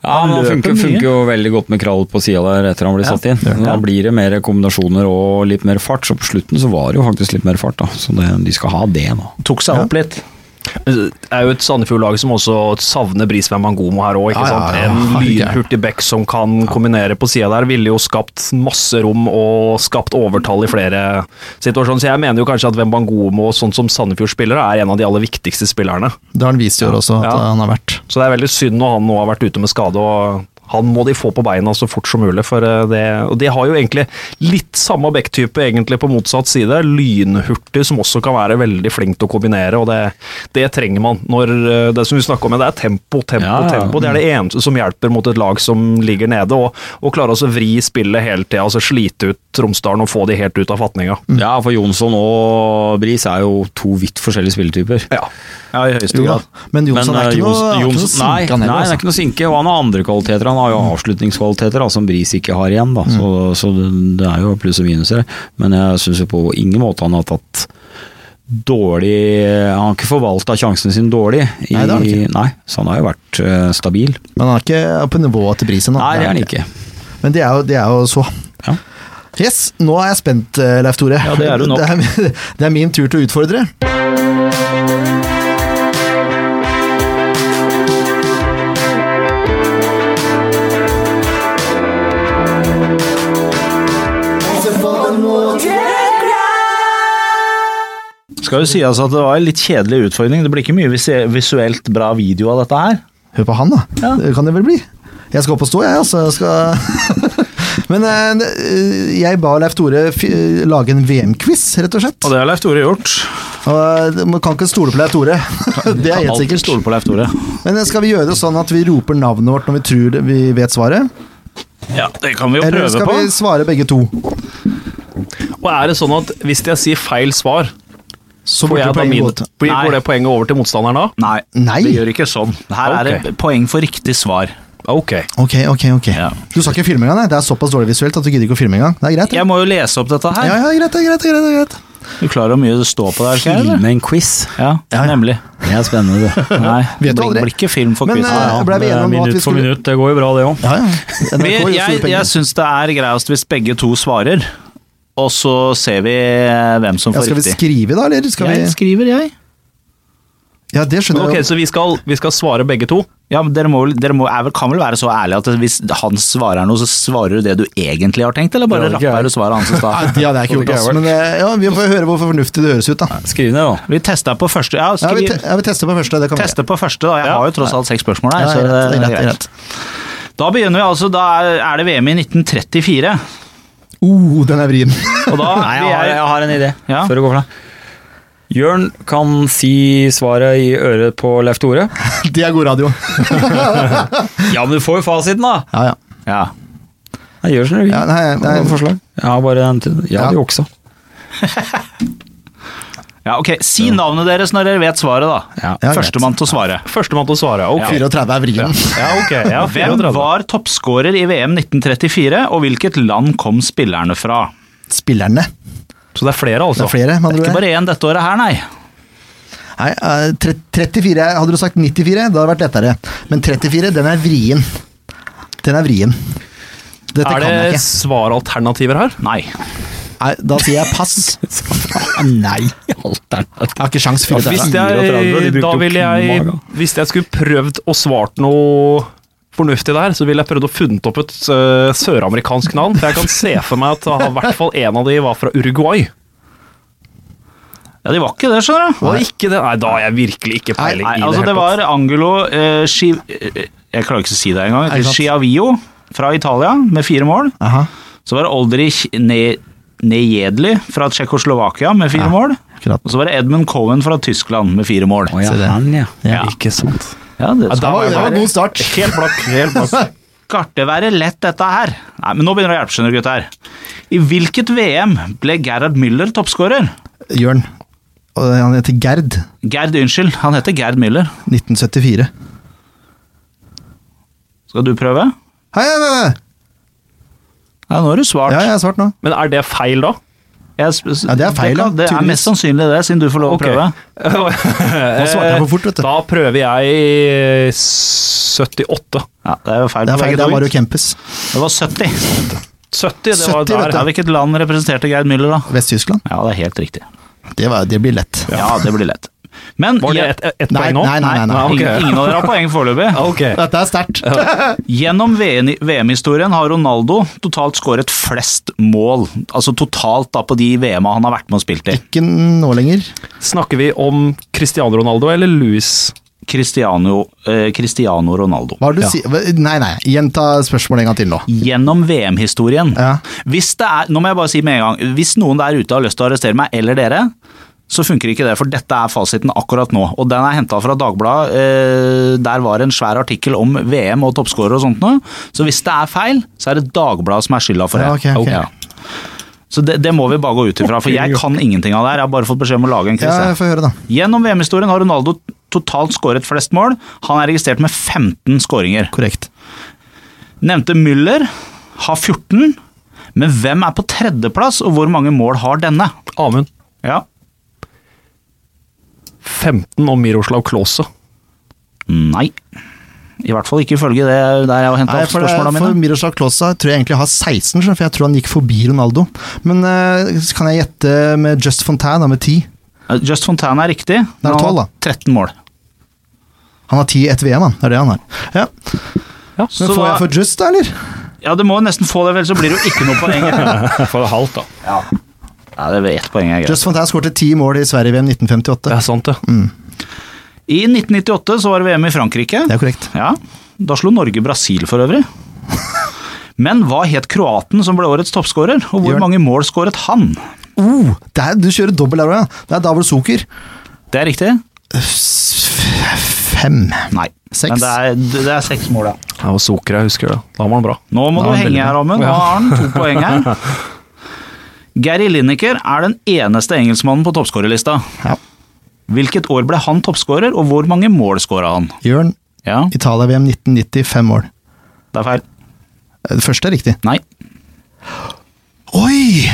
Ja, Han Han løper funker, funker jo veldig godt med krall på sida der etter han blir Ja, satt inn. Da blir det mer kombinasjoner og litt mer fart, så på slutten så var det jo faktisk litt mer fart. da. Så det, de skal ha det, nå. Tok seg opp litt. Det er jo et Sandefjord-lag som også savner Bris Mangomo her òg. Ja, ja, ja. En lynhurtig back som kan kombinere på sida der, ville jo skapt masse rom og skapt overtall i flere situasjoner. Så jeg mener jo kanskje at Wembangomo, sånn som Sandefjord spiller, er en av de aller viktigste spillerne. Det har han vist i år også, at han har vært. Så det er veldig synd når han nå har vært ute med skade. og han må de få på beina så fort som mulig. For eh, det, og de har jo egentlig litt samme backtype egentlig på motsatt side. Lynhurtig, som også kan være veldig flink til å kombinere. og Det, det trenger man. når eh, Det som vi snakker om, det er tempo, tempo, Ja, ja. tempo. Det er det eneste som hjelper mot et lag som ligger nede. Og, og klarer altså å vri spillet hele tida. Altså slite ut Tromsdalen og få de helt ut av fatninga. Ja, for Jonsson og Bris er jo to vidt forskjellige spilletyper. Ja. Ja, i høyeste Jo grad. Men Jonsson er eh, ikke noe, sinke er ikke noe nei, sinke, han nei, det er altså. ikke noe sinke, og han har andre kvaliteter. Han har jo avslutningskvaliteter da, som Bris ikke har igjen, da. så, så det, det er jo pluss og minuser. Men jeg syns på ingen måte han har tatt dårlig Han har ikke forvalta sjansene sine dårlig. I, Nei, det har han ikke. Nei, så han har jo vært uh, stabil. Men han er ikke på nivået til Brisen. Nei, det er han ikke. Men det er jo, det er jo så. Ja. Yes, nå er jeg spent, eh, Leif Tore. Ja, det er du nok. Det er, det er min tur til å utfordre. Skal jo sies at det var en litt kjedelig utfordring. Det blir ikke mye visuelt bra video av dette her. Hør på han, da. Ja. Det kan det vel bli. Jeg skal opp og stå, jeg. Altså. Jeg skal Men eh, jeg ba Leif Tore lage en VM-quiz, rett og slett. Og det har Leif Tore gjort. Og eh, Man kan ikke stole på Leif Tore. Det er helt sikkert. stole på Leif Tore. Men eh, skal vi gjøre det sånn at vi roper navnet vårt når vi tror vi vet svaret? Ja, det kan vi jo prøve på. Eller skal vi svare begge to? Og er det sånn at hvis jeg sier feil svar, Så får jeg da min, blir, går det poenget over til motstanderen da? Nei, Nei. det gjør ikke sånn. Her er det poeng for riktig svar. Ok. Ok, ok, ok. Ja. Du sa ikke filme engang? nei? Det er såpass dårlig visuelt at du gidder ikke å filme engang. Det er greit. Ja. Jeg må jo lese opp dette her. Ja, ja, greit, greit, greit, greit. Du klarer hvor mye det står på der? Filme en quiz. Ja, Ja, ja. nemlig. Det er spennende, det. Nei, Vet det du blir, ikke film for Men, quizen. eh, Ja, ble vi enige om at vi minutt for minutt, det går jo bra, det òg. Ja, ja. Jeg jeg syns det er greiest hvis begge to svarer, og så ser vi eh, hvem som Ja, riktig. skal vi skrive da, eller skal Jeg vi skriver, jeg. Ja, det skjønner okay, jeg. Så vi skal, vi skal svare begge to? Ja, men Dere, må, dere må, er kan vel være så ærlige at hvis han svarer noe, så svarer du det du egentlig har tenkt, eller bare ja, rapper du svaret hans i stad? ja, det er gjort, ass. Men eh, ja, vi får høre hvor fornuftig det høres ut, da. Skriv ned, da. Vi testa på første. Ja, Ja, vi, skriv, te jeg vil på første. Det kan vi teste på første, da. Jeg har jo tross alt seks spørsmål her. Så det er det det greit, greit. Da begynner vi altså, da er, er det VM i 1934. Uh, den er vrien. Og da Nei, jeg har, jeg, har en idé Ja. før du går for deg. Jørn kan si svaret i øret på Leif Tore. Det er god radio. Ja, men du får jo fasiten, da! Ja, ja. ja. Jeg gjør som du vil. ja nei, nei, forslag? Jeg har bare en til. Ja, ja. Ja. juksa. Ja, ok. Si navnet deres når dere vet svaret, da. Ja. Førstemann til å svare. Førstemann til å svare. Ok. 34 er vrien. Ja, ok. Ja, Hvem var toppskårer i VM 1934, og hvilket land kom spillerne fra? Spillerne. Så det er flere, altså? Det er flere, det er Ikke bare én dette året her, nei. Nei, eh, 34, hadde du sagt 94, da hadde det vært lettere. Men 34, den er vrien. Den er vrien. Dette Er kan jeg det svaralternativer her? Nei. Nei, da sier jeg pass. Nei, alternativ. Jeg har ikke sjans for å Hvis jeg- 34, de jeg, da ville jeg. Hvis jeg skulle prøvd å svart noe fornuftig der, så ville jeg prøvd å funnet opp et uh, søramerikansk navn. For jeg kan se for meg at i hvert fall en av de var fra Uruguay. Ja, de var ikke det, skjønner du. Var ikke det? Nei, da har jeg virkelig ikke peiling Nei, altså det var Angelo uh, Sci... eh, Jeg klarer ikke å si det engang. Sciavio fra Italia med fire mål. Aha, Så var det Oldrich ne Nejedli fra Tsjekkoslovakia med fire Ja. mål. akkurat. Og så var det Edmund Cohen fra Tyskland med fire mål. Oh, ja, Se det. han, ja. Ja. Ikke sant. Ja, det Ja, Det var, det var en god start. Helt blakk. Helt blakk. skal det være lett, dette her. Nei, men nå begynner det å hjelpe, skjønner du, gutter. I hvilket VM ble Gerhard Müller toppskårer? Jørn. Og han heter Gerd. Gerd, unnskyld. Han heter Gerd Müller. 1974. Skal du prøve? Hei, hei, hei. Ja, nå har du svart. Ja, jeg har svart nå. Men er det feil, da? Jeg Ja, det er feil, da, Det er mest sannsynlig det, siden du får lov å prøve. Nå svarte jeg for fort, vet du. Da prøver jeg 78. Ja, Det er jo feil Det er feil, det er jo Mario Kempes. Det var 70. 70, det var 70, vet der. du. Ja, hvilket land representerte Geir Müller, da? Vest-Tyskland. Ja, det er helt riktig. Det, var- det blir lett. Ja, det blir lett. Men Var det ett et Nei, poeng nå? nei, nei, nei, nei. Okay. ingen, ingen av dere har poeng foreløpig. okay. Dette er sterkt. Gjennom VM VM-historien har Ronaldo totalt skåret flest mål. Altså totalt da på de VM-a han har vært med og spilt i. Ikke nå lenger. Snakker vi om Cristiano Ronaldo eller Louis? Cristiano, eh, Cristiano Ronaldo. Du si Nei, nei. Gjenta spørsmålet en gang til nå. Gjennom VM-historien. Ja. Hvis det er, nå må jeg bare si med en gang, hvis noen der ute har lyst til å arrestere meg, eller dere, så funker ikke det, for dette er fasiten akkurat nå. Og den er henta fra Dagbladet. Eh, der var en svær artikkel om VM og toppskårere og sånt noe. Så hvis det er feil, så er det Dagbladet som er skylda for det. Ja, okay, okay. Ja. Så det, det må vi bare gå ut ifra, for jeg kan ingenting av det her. Jeg har bare fått beskjed om å lage en krise. Ja, jeg. Høre, da. Gjennom VM-historien har Ronaldo totalt skåret flest mål. Han er registrert med 15 skåringer. Korrekt. Nevnte Müller har 14, men hvem er på tredjeplass, og hvor mange mål har denne? Amund. Ja. 15 om Miroslav Klause. Nei. I hvert fall ikke ifølge det der jeg har henta Nei, opp for, det- for. Miroslav Klause tror jeg egentlig har 16, for jeg tror han gikk forbi Ronaldo. Men eh, så kan jeg gjette med Just Fontaine, da, med 10. Eh, Just Fontaine er riktig. Det er Han har 12 da. 13 mål. Han har 10 etter VM, han. Det er det han har. Ja. Ja, Men Så får jeg for Just, da, eller? Ja, du må nesten få det, vel, så blir det jo ikke noe poeng. For halvt, da. Ja, det er ett poeng er greit. Just Fontane skårte 10 mål i Sverige-VM Det 1958. er sant, det. I 1998 så var det VM i Frankrike. Det er korrekt. Ja, Da slo Norge Brasil for øvrig. Men hva het kroaten som ble årets toppskårer, og hvor Gjør. mange mål skåret han? Oh, det er, du kjører dobbel der òg, ja. Det er Davor Zucker. Det er riktig? Fem. Nei. Seks. Men det er, det er seks mål, ja. Det var Soker, jeg husker det. Da var han bra. Nå må Da du henge her, Amund. Nå har han to poeng her. Gary Lineker er den eneste engelskmannen på toppskårerlista. Ja. Hvilket år ble han toppskårer, og hvor mange mål skåra han? Jørn, Ja, Italia-VM 1990, fem mål. det er feil. Det første er riktig. Nei. Oi!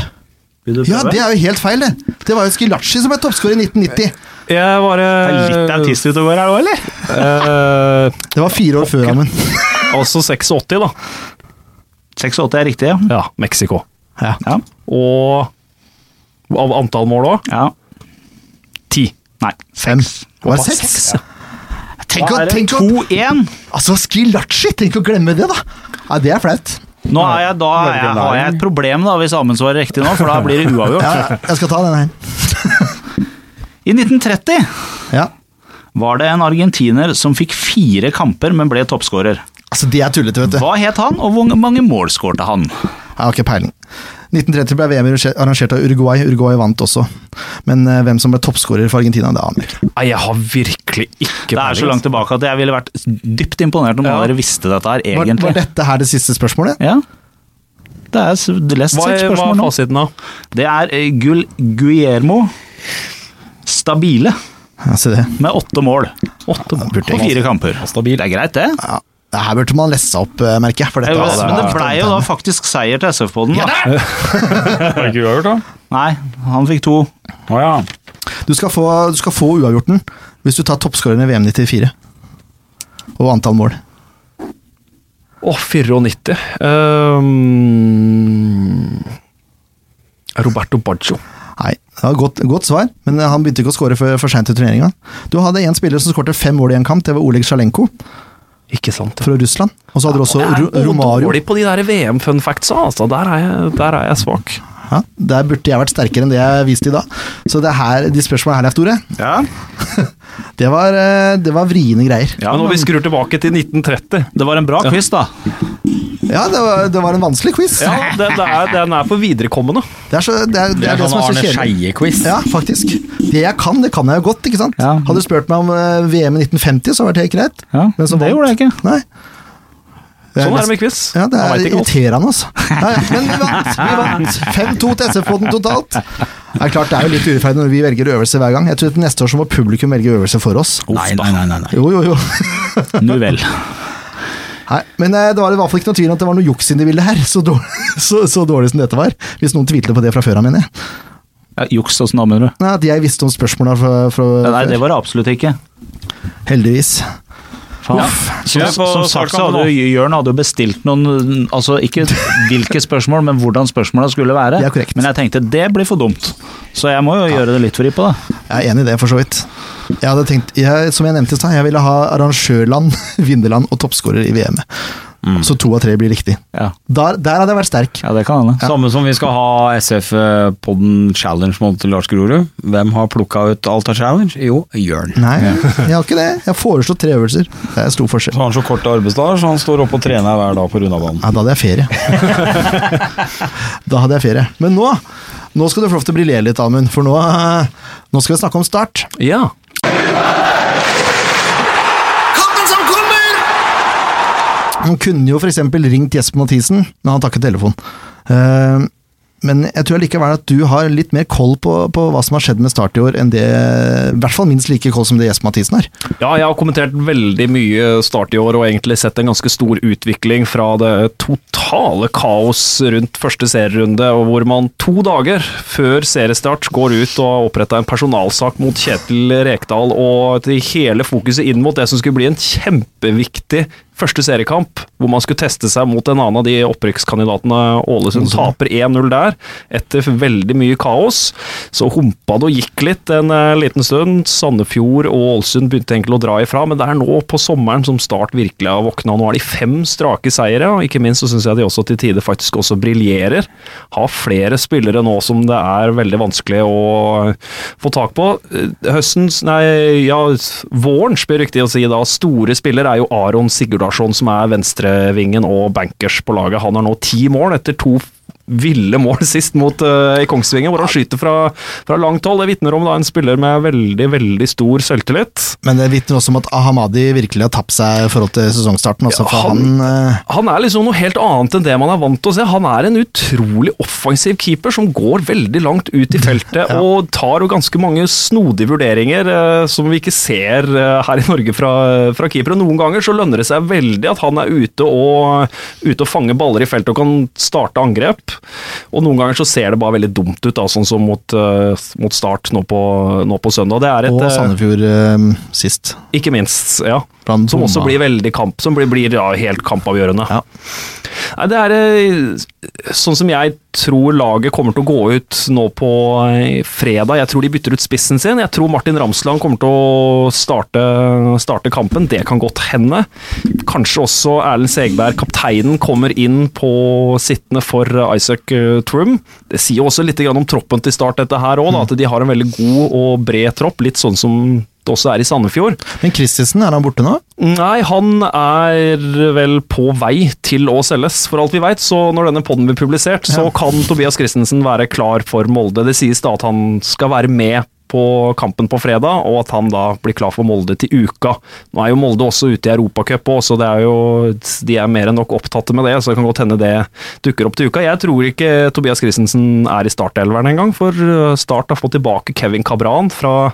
Ja, det er jo helt feil, det. Det var jo Skilacci som ble toppskårer i 1990. Jeg var Det er litt autist ute og går her òg, eller? Uh, Det var fire år før, Amund. Altså 86, da. 86 er riktig, ja. Ja, Mexico. Ja. ja. Og av antall mål òg? ja. Ti. Nei, Fem. var Det var seks. ja. Tenk, å, tenk, å, 2-1. altså, Skilacci! Tenk å glemme det, da! Ja, Det er flaut. Nå er jeg, da er jeg, har jeg et problem da, hvis Amund svarer riktig nå, for da blir det uavgjort. Ja, jeg skal ta den her. I 1930 Ja. var det en argentiner som fikk fire kamper, men ble toppskårer. Altså, det er tullete, vet du. Hva het han, og hvor mange mål skårte han? Jeg har ikke peiling. 1930 ble VM arrangert av Uruguay. Uruguay vant også. Men uh, hvem som ble toppskårer for Argentina, det aner jeg ikke. Nei, jeg har virkelig ikke Det er så langt tilbake at jeg ville vært dypt imponert om Ja. dere visste dette her, egentlig. var dette her det siste spørsmålet? Ja. Det er lest Hva seks nå. hva spørsmål er nå. fasiten, da? Det er uh, Gull Guillermo Stabile Ja, se det. med åtte mål Åtte mål. På fire kamper. Det er greit, det. Ja, det her burde man lese opp, eh, merker jeg. For dette, altså, Men det var- blei jo da faktisk seier til SF-poden, da. det er ikke uavgjort, da? Nei, han fikk to. Å ja. Du skal få, du skal få uavgjorten hvis du tar toppskåreren i VM 94. Og antall mål. Å, 94. um, Roberto Baggio. Nei, det var godt, godt svar, men han begynte ikke å skåre for, for seint i turneringa. Du hadde en spiller som skårte fem mål i en kamp, det var Oleg Sjalenko Ikke sant? fra Russland. Og så hadde du også Romario. Jeg er dårlig på de der VM-fun factsa, altså. Der er jeg, der er jeg svak. Ja, der burde jeg vært sterkere enn det jeg viste i dag. Så det her, de spørsmålene her, er store. Ja, det var, eh, det var vriene greier. ja Men når vi skrur tilbake til 1930 det var en bra quiz, da. Ja, det var, det var en vanskelig quiz. Ja, det, det er, Den er for viderekommende. Det er, så, det, er, det, Det er det som sånn er så Arne. Skeie-quiz. Ja, faktisk. Det jeg kan, det kan jeg jo godt, ikke sant? Ja. Hadde du spurt meg om eh, VM i 1950, så hadde det vært helt greit. Ja, Men det vant- gjorde jeg ikke. Nei. Sånn er det med quiz. Ja, det er irriterende, altså. Ja, ja. Men vi vant! Vi vant 5-2 til SF-poden totalt. Det er klart det er jo litt urettferdig når vi velger øvelse hver gang. Jeg tror at neste år så må publikum velge øvelse for oss. Nei, nei, nei. nei, nei. Jo, jo, jo. Nu vel. Nei, men eh, det var i hvert fall ikke noe tvil om at det var noe juks inni bildet her. Så dårlig, så, så dårlig som dette var. Hvis noen tvilte på det fra før av, mener jeg. Ja, juks åssen da, mener du? Nei, At jeg visste om spørsmåla fra, fra Nei, det var det absolutt ikke. Heldigvis. Som, som sagt så hadde jo Jørn hadde jo bestilt noen Altså ikke hvilke spørsmål, men hvordan spørsmåla skulle være. Men jeg tenkte det blir for dumt, så jeg må jo gjøre det litt vri på det. Jeg er enig i det, for så vidt. Jeg hadde tenkt, jeg, Som jeg nevnte i stad, jeg ville ha arrangørland, vinnerland og toppskårer i VM. Så to av tre blir riktig. Ja, Der, der hadde jeg vært sterk. ja det kan hende. Samme som vi skal ha SF-podden Challenge mot Lars Grorud. Hvem har plukka ut alt av challenge? Jo, Jørn. Nei, jeg har ikke det. Jeg har foreslått tre øvelser. Det er stor forskjell. Så har han så kort arbeidsdag, så han står oppe og trener hver dag på rundabanen. Ja, da hadde jeg ferie. da hadde jeg ferie. Men nå nå skal du få lov til å briljere litt, Amund, for nå, eh, nå skal vi snakke om Start. Ja. Kampen som kommer! Han kunne jo f.eks. ringt Jesper Mathisen, men han tar ikke telefon. Eh, men jeg tror likevel at du har litt mer koll på, på hva som har skjedd med Start i år, enn det I hvert fall minst like koll som det Jesper Mathisen har. Ja, jeg har kommentert veldig mye start i år, og egentlig sett en ganske stor utvikling fra det totale kaos rundt første serierunde, og hvor man to dager før seriestart går ut og har oppretta en personalsak mot Kjetil Rekdal, og hele fokuset inn mot det som skulle bli en kjempeviktig første seriekamp, hvor man skulle teste seg mot en annen av de opprykkskandidatene. Ålesund taper 1-0 der, etter veldig mye kaos. Så humpa det og gikk litt en eh, liten stund. Sandefjord og Ålesund begynte egentlig å dra ifra, men det er nå på sommeren som Start virkelig har våkna. Nå har de fem strake seire, og ikke minst så syns jeg de også til tider faktisk også briljerer. Har flere spillere nå som det er veldig vanskelig å få tak på. Eh, Høstens, nei, ja, vårens blir riktig å si da, store spiller er jo Aron Sigurdarsson, som er venstrevingen og bankers på laget. Han har nå ti mål etter to ville mål sist mot uh, i Kongsvinger, hvor han skyter fra, fra langt hold. Det vitner om da en spiller med veldig, veldig stor selvtillit. Men det vitner også om at Ahamadi virkelig har tapt seg i forhold til sesongstarten. Også, Ja, for han- han, uh... Han er liksom noe helt annet enn det man er vant til å se. Han er en utrolig offensiv keeper som går veldig langt ut i feltet og tar jo ganske mange snodige vurderinger uh, som vi ikke ser her i Norge fra, fra keepere. Noen ganger så lønner det seg veldig at han er ute og, ute og fanger baller i feltet og kan starte angrep. Og noen ganger så ser det bare veldig dumt ut, da, sånn som mot, eh, mot Start nå på, nå på søndag. Det er et, og eh, Sandefjord eh, sist. ikke minst, ja. For Som også blir veldig kamp, som blir, blir ja, helt kampavgjørende. Ja. Nei, det er eh, sånn som jeg tror laget kommer til å gå ut nå på eh, fredag. Jeg tror de bytter ut spissen sin. Jeg tror Martin Ramsland kommer til å starte, starte kampen. Det kan godt hende. Kanskje også Erlend Segberg, kapteinen, kommer inn på sittende for Isaac eh, Trum. Det sier også litt om troppen til start, dette her òg, at de har en veldig god og bred tropp. Litt sånn som også er i Sandefjord. Men Christensen, er han borte nå? Nei, han er vel på vei til å selges, for alt vi veit. Så når denne podden blir publisert, så kan Tobias Christensen være klar for Molde. Det sies da at han skal være med på kampen på fredag, og at han da blir klar for Molde til uka. Nå er jo Molde også ute i Europacup òg, så det er jo, de er mer enn nok opptatte med det. Så det kan godt hende det dukker opp til uka. Jeg tror ikke Tobias Christensen er i startelveren engang, for uh, Start har fått tilbake Kevin Cabran fra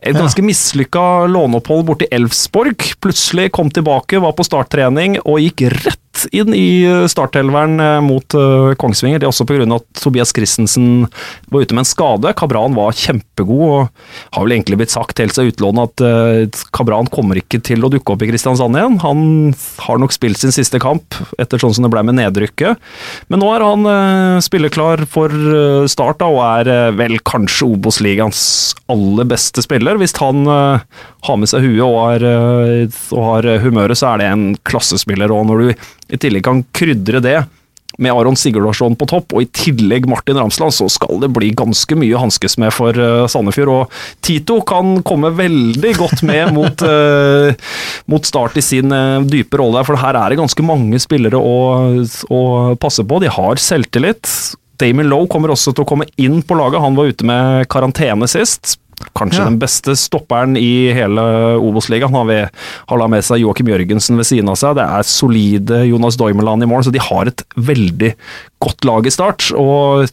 et ganske mislykka låneopphold borti Elfsborg. Plutselig kom tilbake, var på starttrening og gikk rett inn i startelveren eh, mot eh, Kongsvinger. Det er også pga. at Tobias Christensen var ute med en skade. Kabran var kjempegod, og har vel egentlig blitt sagt helt seg utlånet at eh, Kabran kommer ikke til å dukke opp i Kristiansand igjen. Han har nok spilt sin siste kamp, etter sånn som det ble med nedrykket. Men nå er han eh, spilleklar for eh, start, og er eh, vel kanskje Obos-ligaens aller beste spiller. Hvis han eh, har med seg huet og har, eh, og har humøret, så er det en klassespiller. Og når du i tillegg kan krydre det med Aron Sigurdarsson på topp, og i tillegg Martin Ramsland, så skal det bli ganske mye hanskes med for eh, Sandefjord. Og Tito kan komme veldig godt med mot, eh, mot start i sin dype rolle, for her er det ganske mange spillere å, å passe på. De har selvtillit. Damien Lowe kommer også til å komme inn på laget. Han var ute med karantene sist. Kanskje Ja. den beste stopperen i hele Obos-ligaen. Han har da med seg Joakim Jørgensen ved siden av seg. Det er solide Jonas Doimeland i mål, så de har et veldig godt lag i start. Og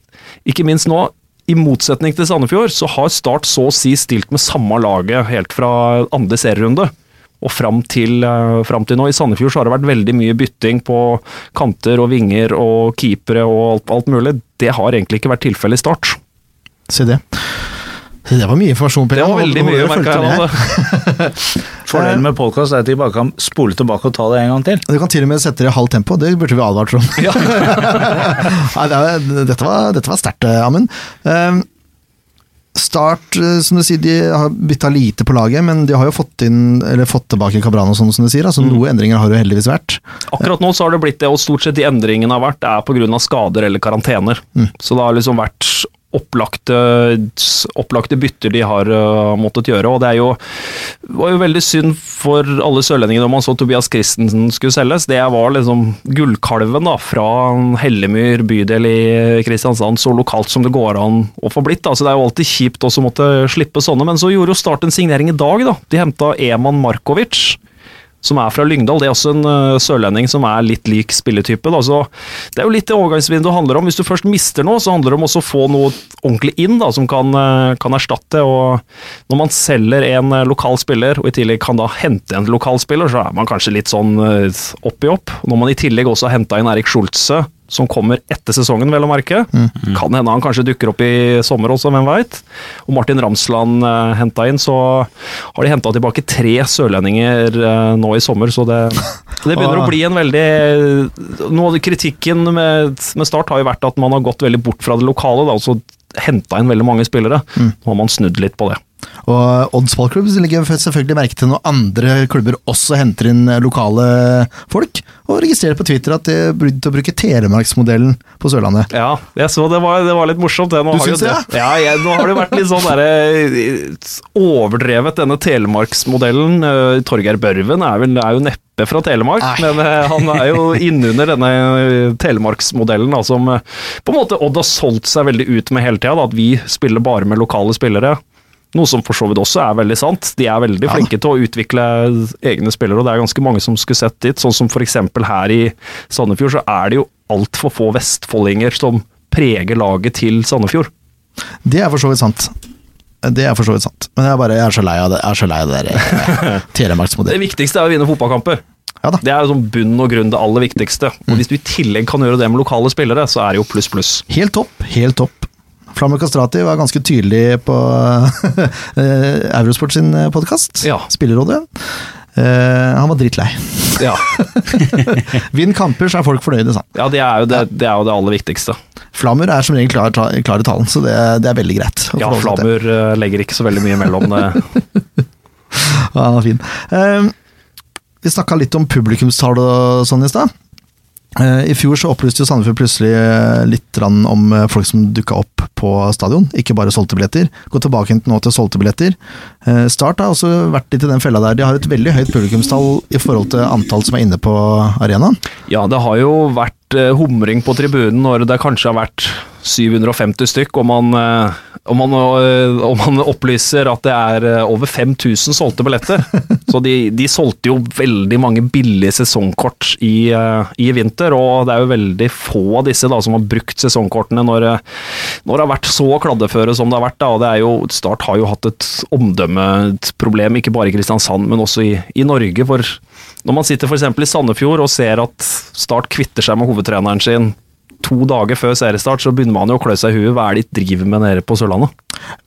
ikke minst nå, i motsetning til Sandefjord, så har Start så å si stilt med samme laget helt fra andre serierunde. Og fram til, eh, fram til nå. I Sandefjord så har det vært veldig mye bytting på kanter og vinger og keepere og alt, alt mulig. Det har egentlig ikke vært tilfellet i Start. Si det. Det var mye informasjon. Per. Det var veldig mye, merka jeg. Fordelen med podkast er at de bare kan spole tilbake og ta det en gang til. Du kan til og med sette det i halvt tempo, det burde vi advart om. Ja. dette var, dette var sterkt, eh, Amund. Eh, Start, eh, som du sier, de har bytta lite på laget, men de har jo fått, inn, eller fått tilbake Cabran og sånn, som du sier. Altså, noen endringer har det jo heldigvis vært. Akkurat nå så har det blitt det, og stort sett de endringene har vært, er pga. skader eller karantener. Så det har liksom vært opplagte, opplagte bytter de har uh, måttet gjøre. Og det jo, var jo veldig synd for alle sørlendinger når man så Tobias Christensen skulle selges. Det var liksom gullkalven da, fra Hellemyr bydel i Kristiansand, så lokalt som det går an å få blitt. Da. Så det er jo alltid kjipt å måtte slippe sånne, men så gjorde jo Start en signering i dag. da. De henta Eman Markovic som er fra Lyngdal. Det er også en uh, sørlending som er litt lik spilletype. Da. Så det er jo litt det overgangsvinduet handler om. Hvis du først mister noe, så handler det om å få noe ordentlig inn da, som kan, uh, kan erstatte. Og når man selger en uh, lokal spiller, og i tillegg kan da hente en lokal spiller, så er man kanskje litt sånn uh, opp i opp. Når man i tillegg også har henta inn Erik Schultze, som kommer etter sesongen, vel å merke. Kan hende han kanskje dukker opp i sommer også, hvem veit. Og Martin Ramsland uh, henta inn, så har de henta tilbake tre sørlendinger eh, nå i sommer, så det, det begynner å bli en veldig Noe av kritikken med, med Start har jo vært at man har gått veldig bort fra det lokale, da, og så henta inn veldig mange spillere. Nå har man snudd litt på det. Og Odds ballklubb legger selvfølgelig merke til når andre klubber også henter inn eh, lokale folk, og registrerer på Twitter at de begynte å bruke Telemarksmodellen på Sørlandet. Ja, jeg så det var, det var litt morsomt. Det. Nå Du syns det, Ja, jeg, nå har det vært litt sånn derre overdrevet, denne telemarksmodellen. Eh, Torgeir Børven er, vel, er jo neppe fra Telemark, Nei. men eh, han er jo innunder denne eh, telemarksmodellen da, som eh, på en måte Odd har solgt seg veldig ut med hele tida. At vi spiller bare med lokale spillere. Noe som for så vidt også er veldig sant. De er veldig Ja. flinke til å utvikle egne spillere, og det er ganske mange som skulle sett dit. Sånn som f.eks. her i Sandefjord, så er det jo altfor få vestfoldinger som preger laget til Sandefjord. Det er for så vidt sant. Det er for så vidt sant. Men jeg, er bare, jeg er så lei av det, jeg er så lei av det der eh, Det viktigste er å vinne fotballkamper. Ja. Det er jo sånn bunn og grunn det aller viktigste. Og hvis du i tillegg kan gjøre det med lokale spillere, så er det jo pluss, pluss. Helt topp, helt topp. Flammer Kastrati var ganske tydelig på eh, Eurosport sin podkast, Ja. Spillerrådet. Uh, han var drittlei. Ja, Vinn kamper, så er folk fornøyde, sa ja det, er jo det, det er jo det aller viktigste. Flammer er som regel klar, klar i talen, så det, det er veldig greit. Ja, Flammer til. Eh, legger ikke så veldig mye mellom det. Ja, han var fin. Uh, vi snakka litt om publikumstall og sånn i stad. Eh, I fjor så opplyste jo Sandefjord plutselig eh, litt om eh, folk som dukka opp på stadion, ikke bare solgte billetter. Gå tilbake nå til solgte billetter. Start har også vært litt i den fella der. De har et veldig høyt publikumstall i forhold til antall som er inne på arenaen. Ja, det har jo vært humring på tribunen når det kanskje har vært 750 stykk, og man, eh, og man, eh, og man opplyser at det er eh, over 5000 solgte billetter. Så de, de solgte jo veldig mange billige sesongkort i, i vinter, og det er jo veldig få av disse da, som har brukt sesongkortene når, når det har vært så kladdeføre som det har vært. Da, og det er jo, Start har jo hatt et omdømmeproblem, ikke bare i Kristiansand, men også i, i Norge. for når man sitter f.eks. i Sandefjord og ser at Start kvitter seg med hovedtreneren sin to dager før seriestart, så begynner man jo å klø seg i huet. Hva er det de driver med nede på Sørlandet?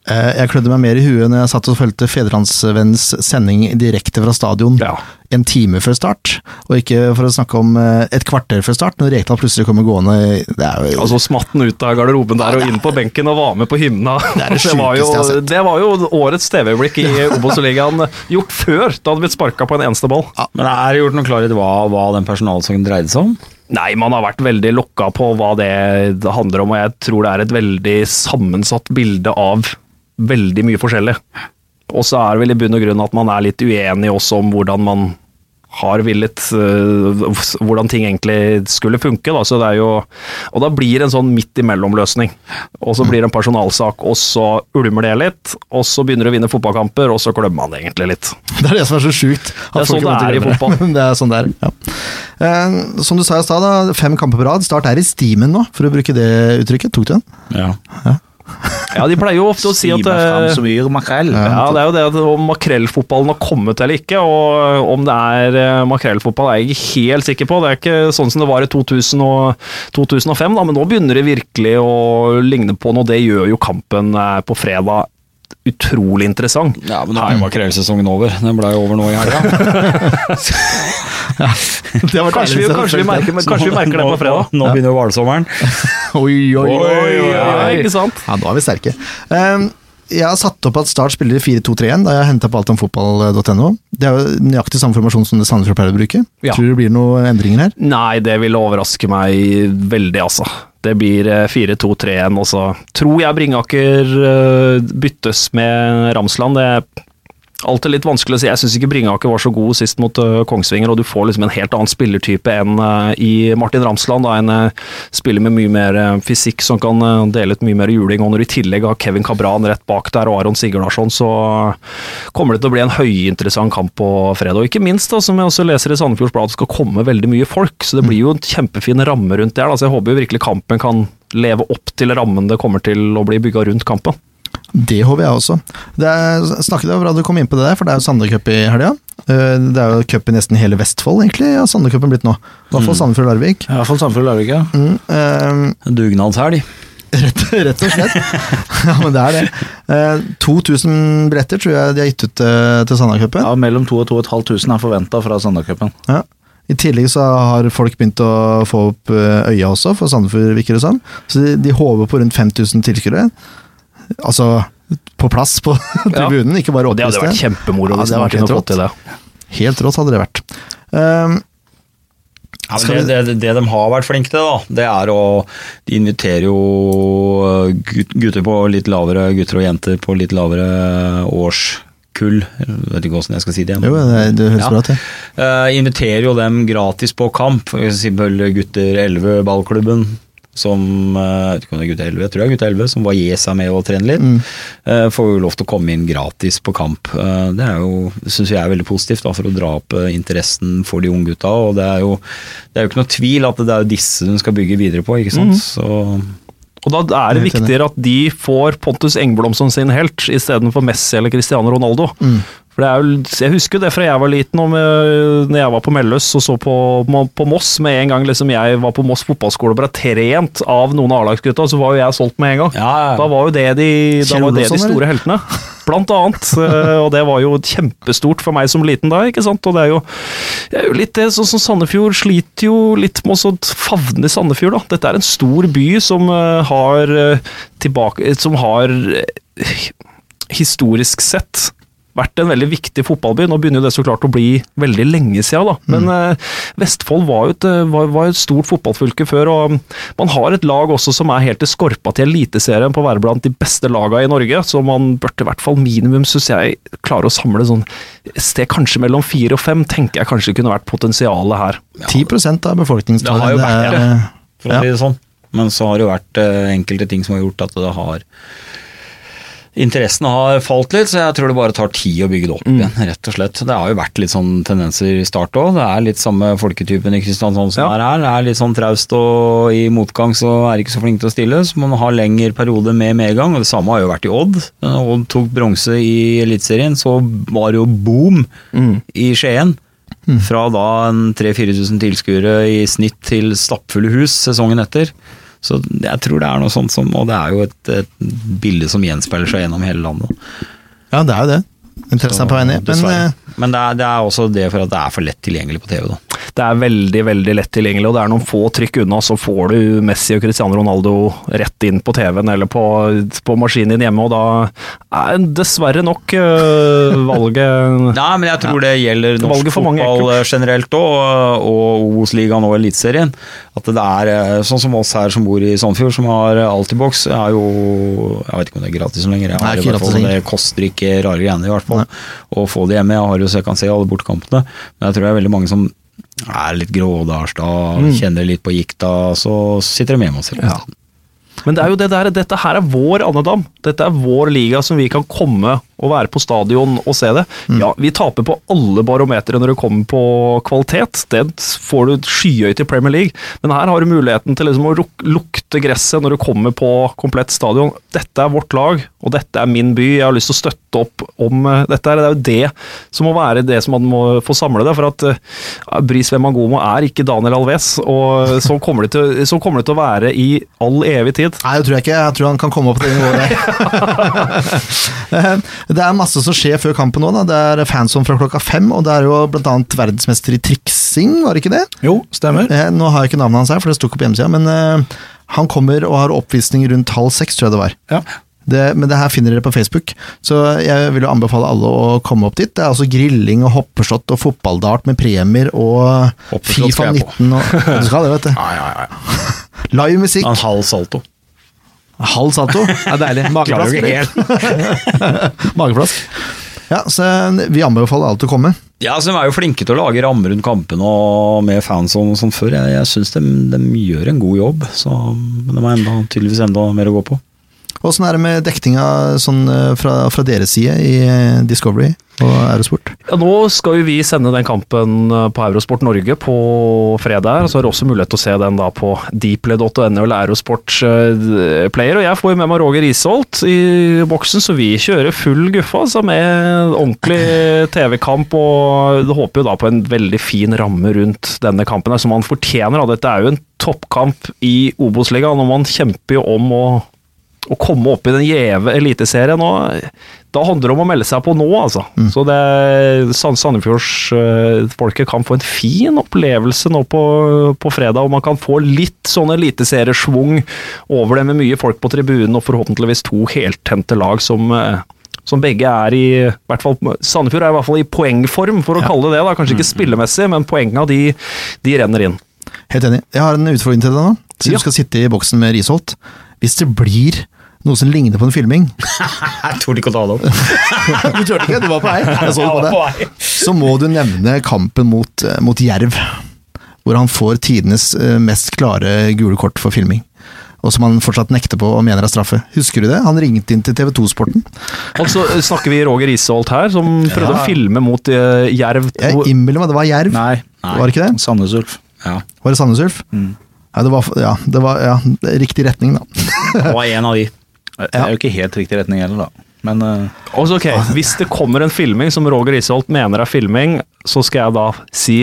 Eh, Jeg klødde meg mer i huet når jeg satt og fulgte Fedrelandsvennens sending direkte fra stadion Ja. en time før start, og ikke for å snakke om eh, et kvarter før start, når Rekdal plutselig kommer gående. Det er jo Altså smatt den ut av garderoben der og inn på benken og var med på hymna. Det det, det var jo, det var jo årets TV-øyeblikk i Obos-ligaen gjort før da hadde blitt sparka på en eneste ball. Men er det gjort noe klarhet i hva, hva den personalsangen dreide seg om? Nei, man har vært veldig lokka på hva det handler om, og jeg tror det er et veldig sammensatt bilde av veldig mye forskjellig. Og så er det vel i bunn og grunn at man er litt uenig også om hvordan man har villet øh, Hvordan ting egentlig skulle funke. Da. Så det er jo, og da blir det en sånn midt imellom-løsning. Og så blir det en personalsak, og så ulmer det litt. Og så begynner du å vinne fotballkamper, og så glemmer man det egentlig litt. Det er det som er så sjukt. Det er sånn det er i fotball. det er sånn det er, ja. Eh, som du sa i stad, fem kamper på rad. Start er i stimen nå, for å bruke det uttrykket. Tok du den? Ja. Ja, de pleier jo ofte å si at yr makrell. Ja, det er jo det at om makrellfotballen har kommet eller ikke, og om det er eh, makrellfotball er jeg ikke helt sikker på. Det er ikke sånn som det var i 2000 og 2005, da, men nå begynner det virkelig å ligne på noe. Det gjør jo kampen eh, på fredag utrolig interessant. Ja, men nå er jo makrellsesongen over. Den ble jo over nå i helga. ja. var Kanskje vi, kanskje vi, merker, kanskje vi merker det på fredag. Nå begynner jo hvalsommeren. Oi, oi, oi, ikke sant? Ja, da er vi sterke. Um, jeg har satt opp at Start spiller 4-2-3-1 da jeg henta på altomfotball.no. Det er jo nøyaktig samme formasjon som det Sandefjord pleier å bruke. Ja. Tror du det blir noen endringer her? Nei, det vil overraske meg veldig, altså. Det blir eh, 4-2-3-1, og så tror jeg Bringaker eh, byttes med Ramsland. Det alltid litt vanskelig å si. Jeg syns ikke Bringaker var så god sist mot eh, Kongsvinger, og du får liksom en helt annen spillertype enn eh, i Martin Ramsland. Da, en eh, spiller med mye mer fysikk som kan dele ut mye mer juling. Og når du i tillegg har Kevin Cabran rett bak der og Aron Sigurdarsson, så kommer det til å bli en høyinteressant kamp på fredag. Og ikke minst, da, som jeg også leser i Sandefjords Blad, skal komme veldig mye folk. Så det blir jo en kjempefin ramme rundt det her. Så jeg håper jo virkelig kampen kan leve opp til rammen det kommer til å bli bygga rundt kampen. Det håper jeg også. Det er, snakket jeg bra du kom inn på det der, for det er jo Sandøy-cup i helga. Eh, Det er jo cup i nesten hele Vestfold, egentlig, ja, Sandøy-cupen blitt nå. I hvert fall Sandefjord og Larvik. I hvert fall Sandefjord Larvik, ja. Mm, eh, Dugnadshelg. rett, rett og slett. ja, men det er det. Eh, 2000 billetter tror jeg de har gitt ut eh, til Sandøy-cupen. ja mellom 2000 og 2500 er forventa fra Sandefjordcupen. Ja. I tillegg så har folk begynt å få opp eh, øya også, for Sandefjord, virker det som. Så de, de håper på rundt 5000 tilskuere. Altså på plass på tribunen, ikke bare Og det hadde vært kjempemoro Ja, hvis det man hadde vært kunne helt fått til det. Helt rått hadde det vært. Um, Ja, men det, det, det de har vært flinke til, da, det er å De inviterer jo gutter på litt lavere gutter og jenter på litt lavere årskull. Jeg vet ikke hvordan jeg skal si det. jo, det, det høres Ja. bra til. Uh, inviterer jo dem gratis på kamp. For eksempel Gutter 11 ballklubben. Som eh, jeg vet ikke om det er gutter 11, jeg tror det er gutt 11, som var Jesa med å trene litt. Mm. eh, får jo lov til å komme inn gratis på kamp. Eh, det er jo, syns jeg er veldig positivt da, for å dra opp interessen for de unge gutta. Og det er jo, det er jo ikke noe tvil at det er disse hun skal bygge videre på, ikke sant. Så Og da er det viktigere at de får Pontus Engblom som sin helt, istedenfor Messi eller Cristiano Ronaldo. Mm. For det er jo, Jeg husker det fra jeg var liten, og med, når jeg var på Melløs og så på, på Moss. Med en gang liksom jeg var på Moss fotballskole og ble trent av noen av A-lagsgutta, så var jo jeg solgt med en gang. ja, Da var jo det de, da var det de store heltene. Blant annet. eh, Og det var jo kjempestort for meg som liten da, ikke sant. Og det er jo, det er jo litt det, sånn som Sandefjord sliter jo litt med å favne Sandefjord, da. Dette er en stor by som eh, har eh, tilbake Som har historisk sett vært en veldig viktig fotballby. Nå begynner jo det så klart å bli veldig lenge siden, da. Men eh, Vestfold var jo et, eh, var, var et stort fotballfylke før, og man har et lag også som er helt i skorpa til Eliteserien på å være blant de beste lagene i Norge, så man burde i hvert fall minimum, syns jeg, klare å samle sånn sted kanskje mellom fire og fem, tenker jeg kanskje kunne vært potensialet her. 10% av befolkningstallet. Det har jo vært det. er, for å si det sånn. Men så har det jo vært eh, enkelte ting som har gjort at det har Interessen har falt litt, så jeg tror det bare tar tid å bygge det opp igjen, rett og slett. Det har jo vært litt sånn tendenser i start òg. Det er litt samme folketypen i Kristiansand som Ja. er her. Det er litt sånn traust og i motgang så er ikke så flink til å stille, så man har lengre periode med medgang. Og det samme har jo vært i Odd. Odd tok bronse i Eliteserien, så var det jo boom i Skien. Fra da en 3000-4000 tilskuere i snitt til stappfulle hus sesongen etter. Så jeg tror det er noe sånt som Og det er jo et, et bilde som gjenspeiler seg gjennom hele landet. ja, det er jo det. Interessen er på vei ned. Men eh, Men det er, det er også det for at det er for lett tilgjengelig på TV, da. Det er veldig veldig lett tilgjengelig, og det er noen få trykk unna, så får du Messi og Cristiano Ronaldo rett inn på TV-en eller på, på maskinen din hjemme, og da er dessverre nok øh, valget Nei, men jeg tror det gjelder norsk Valget for mange fotball eh, generelt òg, og Obos-ligaen og Eliteserien. At det er eh, sånn som oss her som bor i Sandefjord, som har Altibox, er jo Jeg vet ikke om det er gratis lenger, lenge, jeg har det, i ikke hvert fall, det koster ikke rare greiene, i hvert fall. Å få det hjemme. Jeg har jo så jeg kan se alle bortekampene, men jeg tror det er veldig mange som er litt grådarsta, Mm. kjenner litt på gikta, så sitter de hjemme hos ser. Ja. Men det er jo det der, dette her er vår andedam. Dette er vår liga som vi kan komme å være på stadion og se det. Ja, vi taper på alle barometere når det kommer på kvalitet. Det får du skyhøyt i Premier League. Men her har du muligheten til liksom å lukte gresset når du kommer på komplett stadion. Dette er vårt lag, og dette er min by. Jeg har lyst til å støtte opp om eh, dette. her. Det er jo det som må være det som man må få samle det. For at ja, Bris Wemagomo er ikke Daniel Alves, og sånn kommer, sånn kommer det til å være i all evig tid. Nei, det tror jeg ikke. Jeg tror han kan komme opp til det nivået der. det er masse som skjer før kampen nå. Det er fansom fra klokka fem, og det er jo bl.a. verdensmester i triksing, var det ikke det? Jo, stemmer. Eh, Nå har jeg ikke navnet hans her, for det sto ikke på hjemmesida, men eh, han kommer og har oppvisning rundt halv seks, tror jeg det var. Ja. Det, men det her finner dere på Facebook, så jeg vil jo anbefale alle å komme opp dit. Det er altså grilling og hoppeslott og fotballdart med premier og Fifa skal jeg på. 19 og Du skal det, vet du. Ja, ja, ja. Live musikk. En halv salto. Halv salto. Det er deilig. Mageplask. Mageplask. Ja, så vi anbefaler alle til å komme. Ja, så De er jo flinke til å lage rammer rundt kampene og med fans og sånn før. Jeg, jeg syns de, de gjør en god jobb, så men de har enda, tydeligvis enda mer å gå på. Åssen er det med dekninga sånn, eh, fra, fra deres side i eh, Discovery og Eurosport? Ja, nå skal jo vi sende den kampen eh, på Eurosport Norge på fredag. Så har du også mulighet til å se den da på deeply.no eller Eurosport Player. Og jeg får jo med meg Roger Isholt i boksen, så vi kjører full guffe altså, med ordentlig TV-kamp. Og håper jo da på en veldig fin ramme rundt denne kampen, som man fortjener. da. Dette er jo en toppkamp i Obos-ligaen, og man kjemper jo om å å komme opp i den gjeve eliteserien nå, da handler det om å melde seg på nå, altså. Så det Sand- Sandefjordsfolket kan få en fin opplevelse nå på, på fredag, og man kan få litt sånn eliteseriesvung over det med mye folk på tribunen, og forhåpentligvis to heltente lag som eh, som begge er i, i hvert fall, Sandefjord er i hvert fall i poengform, for å kalle det det. Kanskje ikke spillemessig, men poengene de, de renner inn. Helt enig. Jeg har en utfordring til deg nå. Så Ja. du skal sitte i boksen med Risholt. Hvis det blir noe som ligner på en filming Jeg torde ikke å ta det opp. Du turte ikke, du var på vei. Jeg så det på. Så må du nevne kampen mot, eh, mot Jerv, hvor han får tidenes eh, mest klare gule kort for filming. Og som han fortsatt nekter på og mener er straffe. Husker du det? Han ringte inn til TV 2-sporten. Altså snakker vi Roger Isholt her, som prøvde Ja. å filme mot uh, Jerv. Jeg innbiller meg det var Jerv. Nei, Var det ikke det? Sandnes Ulf. Ja, Var det Sandnes Ulf? Ja, det var, ja, det var ja, riktig retning, da. det var en av de. Det er jo ikke helt riktig retning heller, da. Men uh... Også, ok, Hvis det kommer en filming som Roger Isholt mener er filming, så skal jeg da si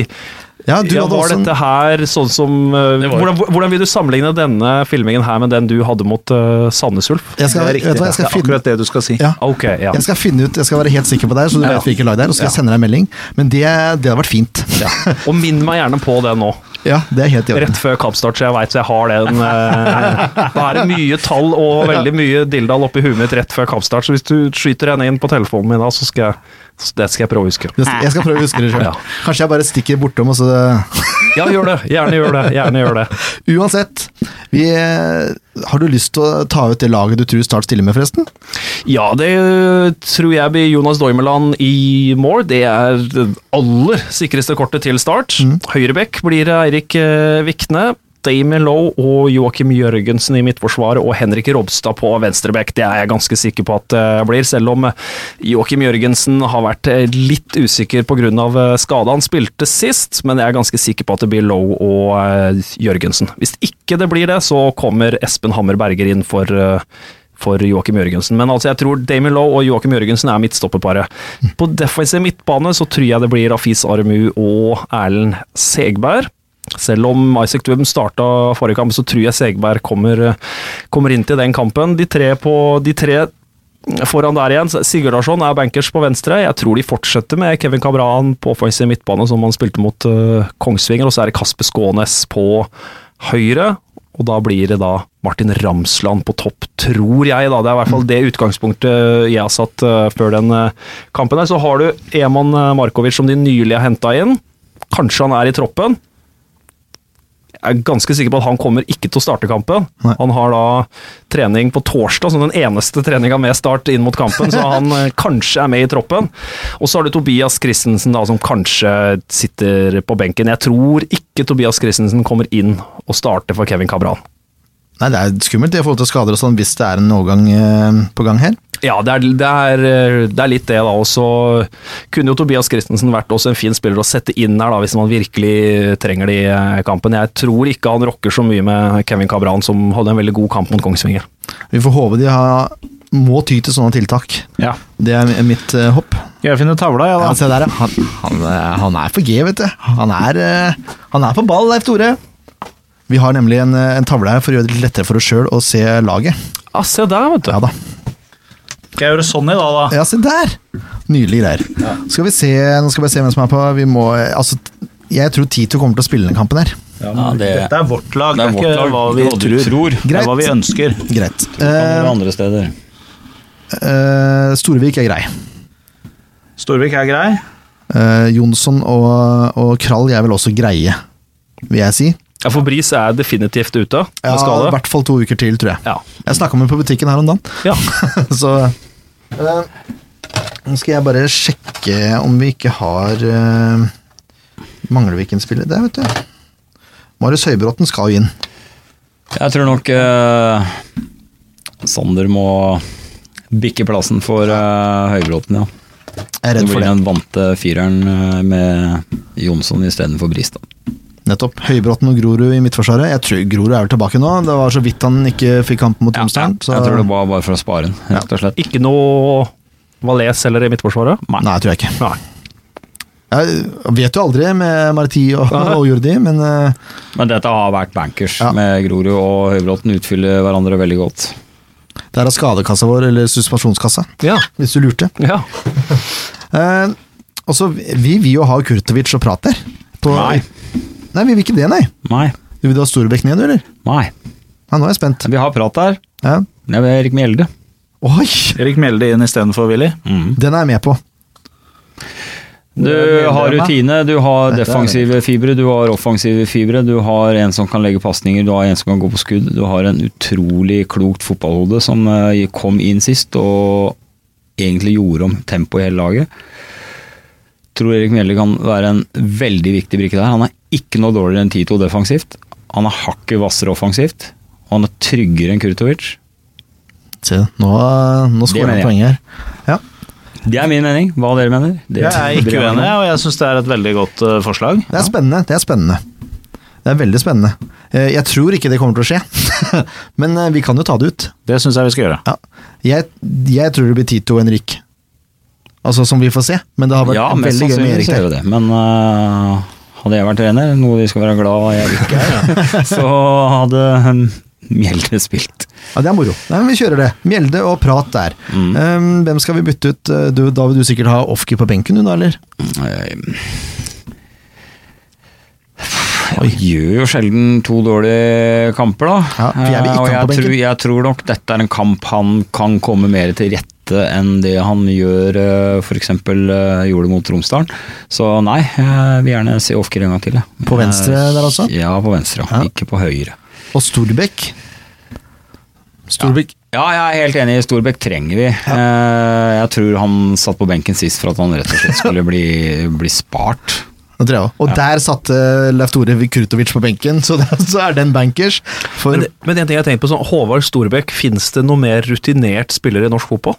Ja, du ja, hadde Var også dette her sånn som uh, Det var- hvordan, hvordan vil du sammenligne denne filmingen her med den du hadde mot uh, Sandnes Ulf? Jeg skal, det er riktig. hva, jeg det er finne akkurat det du skal si. ja. Okay, ja. Jeg skal finne ut, jeg skal være helt sikker på deg, så du Ja. vet hvilket lag det er. Og så skal jeg sende deg en melding. Men det, det hadde vært fint. Ja, Og minn meg gjerne på det nå. Det er helt i orden. Rett før kampstart, så jeg veit jeg har den. Uh, Da er det mye tall og veldig mye dilldall oppi huet mitt rett før kampstart, så hvis du skyter henne inn på telefonen min da, så skal jeg, det skal jeg prøve å huske. Jeg skal prøve å huske det sjøl. Ja. Kanskje jeg bare stikker bortom, og så Ja, gjør det. Gjerne gjør det. Gjerne gjør det. Uansett. Vi, eh, har du lyst til å ta ut det laget du tror Start stiller med, forresten? Ja, det tror jeg blir Jonas Doimeland i mål. Det er det aller sikreste kortet til start. Høyrebekk blir Eirik eh, Vikne. Damien Lowe og Joakim Jørgensen i midtforsvaret og Henrik Robstad på venstrebekk. Det er jeg ganske sikker på at det blir, selv om Joakim Jørgensen har vært eh, litt usikker pga. skade. Han spilte sist, men jeg er ganske sikker på at det blir Lowe og eh, Jørgensen. Hvis ikke det blir det, så kommer Espen Hammer Berger inn for eh, for Joakim Jørgensen. Men altså, jeg tror Damien Lowe og Joakim Jørgensen er midtstopperparet. På defensiv midtbane så tror jeg det blir Afis Armu og Erlend Segberg. Selv om Isaac Dwem starta forrige kamp, så tror jeg Segberg kommer, kommer inn til den kampen. De tre, på, de tre foran der igjen, Sigurdarsson er bankers på venstre. Jeg tror de fortsetter med Kevin Cabran på offensiv midtbane, som han spilte mot uh, Kongsvinger. Og så er det Kasper Skånes på høyre. Og da blir det da Martin Ramsland på topp, tror jeg. da. Det er i hvert fall det utgangspunktet jeg har satt uh, før den uh, kampen. her. Så har du Eman Markovic som de nylig har henta inn. Kanskje han er i troppen. Er ganske sikker på at han kommer ikke til å starte kampen. Nei. Han har da trening på torsdag, som den eneste treninga med start inn mot kampen, så han eh, kanskje er med i troppen. Og så har du Tobias Christensen da, som kanskje sitter på benken. Jeg tror ikke Tobias Christensen kommer inn og starter for Kevin Cabran. Nei, det er skummelt i forhold til skader og sånn hvis det er en overgang eh, på gang her. Ja, det er, det, er, eh, det er litt det, da. Og så kunne jo Tobias Christensen vært også en fin spiller å sette inn her, da, hvis man virkelig trenger det i kampen. Jeg tror ikke han rocker så mye med Kevin Cabran, som hadde en veldig god kamp mot Kongsvinger. Vi får håpe de har, må ty til sånne tiltak. Ja. Det er mitt uh, hopp. Skal jeg finne tavla, ja Ja, da? se der, ja. Han, han, han er for G, vet du. Han er, han er på ball, Leif Tore. Vi har nemlig en, eh, en tavle her for å gjøre det litt lettere for oss sjøl å se laget. Ja, se der, vet du. Ja da. Skal jeg gjøre sånn i dag, da? Ja, se der! Nydelige greier. Skal vi se, nå skal vi se hvem som er på. Vi må, eh, altså, jeg tror Tito kommer til å spille den kampen her. Ja, Ja, det- Dette er vårt lag, Det er det er, ikke lag, hva vi hva tror. tror. Det er hva vi ønsker. Greit. Uh, andre steder. Uh, Storvik er grei. Storvik er grei. Uh, Jonsson og, og Krall er vel også greie, vil jeg si. Ja, for Bris er definitivt ute Ja, I hvert fall to uker til, tror jeg. Ja. Jeg snakka med på butikken her om dagen. ja. Så øh, Nå skal jeg bare sjekke om vi ikke har øh, Mangler vi ikke en spiller? Der, vet du. Marius Høybråten skal jo inn. Jeg tror nok øh, Sander må bikke plassen for Høybråten, ja. Jeg er redd for blir det. blir den vante fireren eh, med Jonsson istedenfor Bristad. Nettopp. Høybråten og Grorud i midtforsvaret. Jeg tror Grorud er vel tilbake nå. Det var så vidt han ikke fikk kamp mot Ja, ja. Jeg tror det var bare for å spare den, rett og slett. Ikke noe Valais eller i midtforsvaret? Nei, jeg tror jeg ikke. Nei. Jeg vet jo aldri med Marti og, og Jordi, men uh, Men dette har vært bankers Ja. med Grorud og Høybråten utfyller hverandre veldig godt. det er av skadekassa vår, eller suspensjonskassa, Ja. hvis du lurte. ja. uh, og så, Vi vil jo ha Kurtovic og Prater. På- Nei. Nei, vi vil ikke det, nei. Nei. Du vil du ha Storebekk ned, du, eller? Nei. Ja, nå er jeg spent. Vi har prat her. Ja. Jeg vil ha Erik Mjelde. Oi! Erik Mjelde inn istedenfor Willy. Den er jeg med på. Du har rutine, du har Dette defensive fibre, du har offensive fibre, du har en som kan legge pasninger, du har en som kan gå på skudd. Du har en utrolig klokt fotballhode som eh, kom inn sist og egentlig gjorde om tempoet i hele laget. Tror Erik Mjelde kan være en veldig viktig brikke der. Han er ikke noe dårligere enn Tito defensivt. Han er hakket hvassere offensivt. Og han er tryggere enn Kurtovic. Se, nå, nå skårer han poeng her. Ja. Det er min mening. Hva dere mener? Det Jeg er ikke uenig, og jeg syns det er et veldig godt eh, forslag. Det er spennende. Det er spennende. Det er veldig spennende. Eh, Jeg tror ikke det kommer til å skje, men eh, vi kan jo ta det ut. Det syns jeg vi skal gjøre. Ja. Jeg, jeg tror det blir Tito og Henrik. Altså som vi får se, men det har vært Ja, veldig gøy med Erik vi det. Men øh, hadde jeg vært trener, noe de skal være glad jeg ikke er, så hadde um, Mjelde spilt. Ja, Det er moro. Nei, men vi kjører det. Mjelde og prat der. Mm. Um, hvem skal vi bytte ut? Eh, Du, da vil du sikkert ha Ofki på benken, du da, eller? Jeg gjør jo sjelden to dårlige kamper, da. Ja, jeg Eh, og jeg tror, jeg tror nok dette er en kamp han kan komme mer til rette enn det han gjør f.eks. gjorde mot Romsdalen. Så nei, jeg vil gjerne se Ofker en gang til. jeg. På venstre Eh, der altså? Ja, på venstre. Ja. Ja. Ikke på høyre. Og Storbekk. Storbekk. Ja, jeg er helt enig. Storbekk trenger vi. Ja. Jeg tror han satt på benken sist for at han rett og slett skulle bli, bli spart. Det tror jeg også. Og der satte Leif Tore Kurtovic på benken, så, det, så er den bankers. For Men, men en ting jeg tenker på, sånn, Håvard Storbekk, finnes det noe mer rutinert spiller i norsk fotball?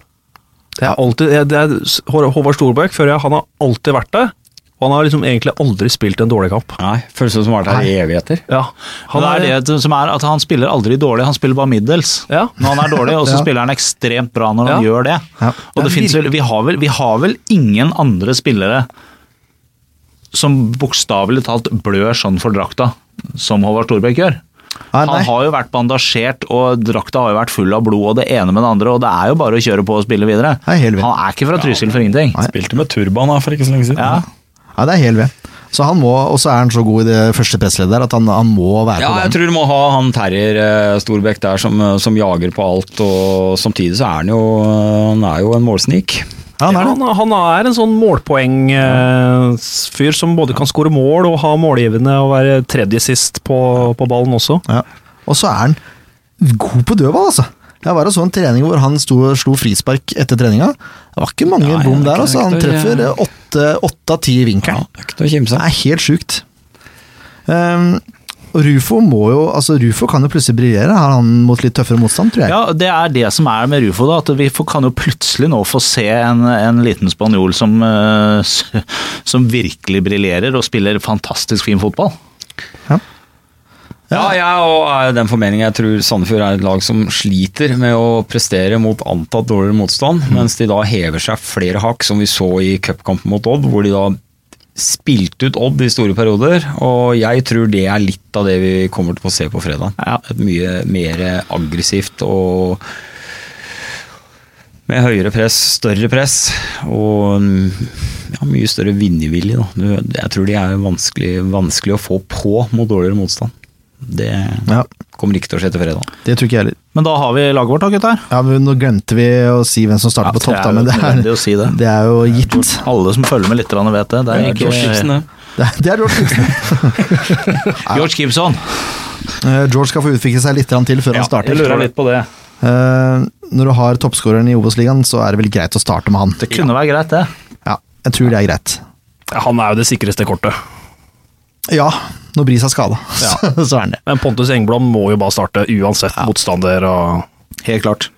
Det er alltid, det er, Håvard Storbæk før jeg, han har alltid vært det. og han har liksom egentlig aldri spilt en dårlig kamp. Nei, Føles som han har vært her i evigheter. Ja, Han det er det som er at han spiller aldri dårlig, han spiller bare middels. Ja. Når han er dårlig, og så Ja. spiller han ekstremt bra når han gjør det. Ja. Og det finnes vi, har vel, vi har vel ingen andre spillere som bokstavelig talt blør sånn for drakta som Håvard Storbekk gjør. Nei, nei. Han har jo vært bandasjert, og drakta har jo vært full av blod, og det ene med det andre, og det er jo bare å kjøre på og spille videre. Nei. Han er ikke fra Trysil for ingenting. Spilte med turban for ikke så lenge siden. Ja. Ja, det er helt ved. Så han må, Og så er han så god i det første pressleddet der at han, han må være Ja, på jeg tror du må ha han Terrier eh, Storbekk der som, eh, som jager på alt, og samtidig så er han jo, han er jo en målsnik. Ja, han er han, han er en sånn målpoengfyr som både kan skåre mål og ha målgivende og være tredje sist på, på ballen også. Ja. Og så er han god på dødball, altså. Jeg var og så en trening hvor han sto slo frispark etter treninga. Det var ikke mange Ja, bom er der, altså. Han er treffer åtte av ti i vinkelen. Det er helt sjukt. Um, Og Rufo må jo, altså Rufo kan jo plutselig briljere, har han mot litt tøffere motstand, tror jeg. Ja, Det er det som er med Rufo, da, at vi kan jo plutselig nå få se en, en liten spanjol som, eh, som virkelig briljerer og spiller fantastisk fin fotball. Ja, jeg og er den formening jeg tror Sandefjord er et lag som sliter med å prestere mot antatt dårligere motstand, mens de da hever seg flere hakk, som vi så i cupkampen mot Odd, hvor de da spilte ut Odd i store perioder. Og jeg tror det er litt av det vi kommer til å se på fredag. Ja. Et mye mer aggressivt og med høyere press, større press og ja, mye større vinnervilje. Jeg tror de er vanskelig, vanskelig å få på mot dårligere motstand. Det Ja, kommer ikke til å skje til fredag. Det tror ikke jeg heller. Men da har vi laget vårt, da, gutter. Ja, men Nå glemte vi å si hvem som starter på topp, da, men det er, å si det. det er jo gitt. Alle som følger med litt, vet det. Det er ikke George Gibson, det. Det er, er George Gibson. George Gibson. Eh, George skal få utvikle seg litt til før han starter. jeg lurer litt på det. Eh, når du har toppskåreren i Obos-ligaen, så er det vel greit å starte med han. Det kunne være greit, det. Ja, jeg tror det er greit. Han er jo det sikreste kortet. Ja, når Bris er skada, Ja. så, er han det. Men Pontus Engblom må jo bare starte uansett motstander. og Helt klart.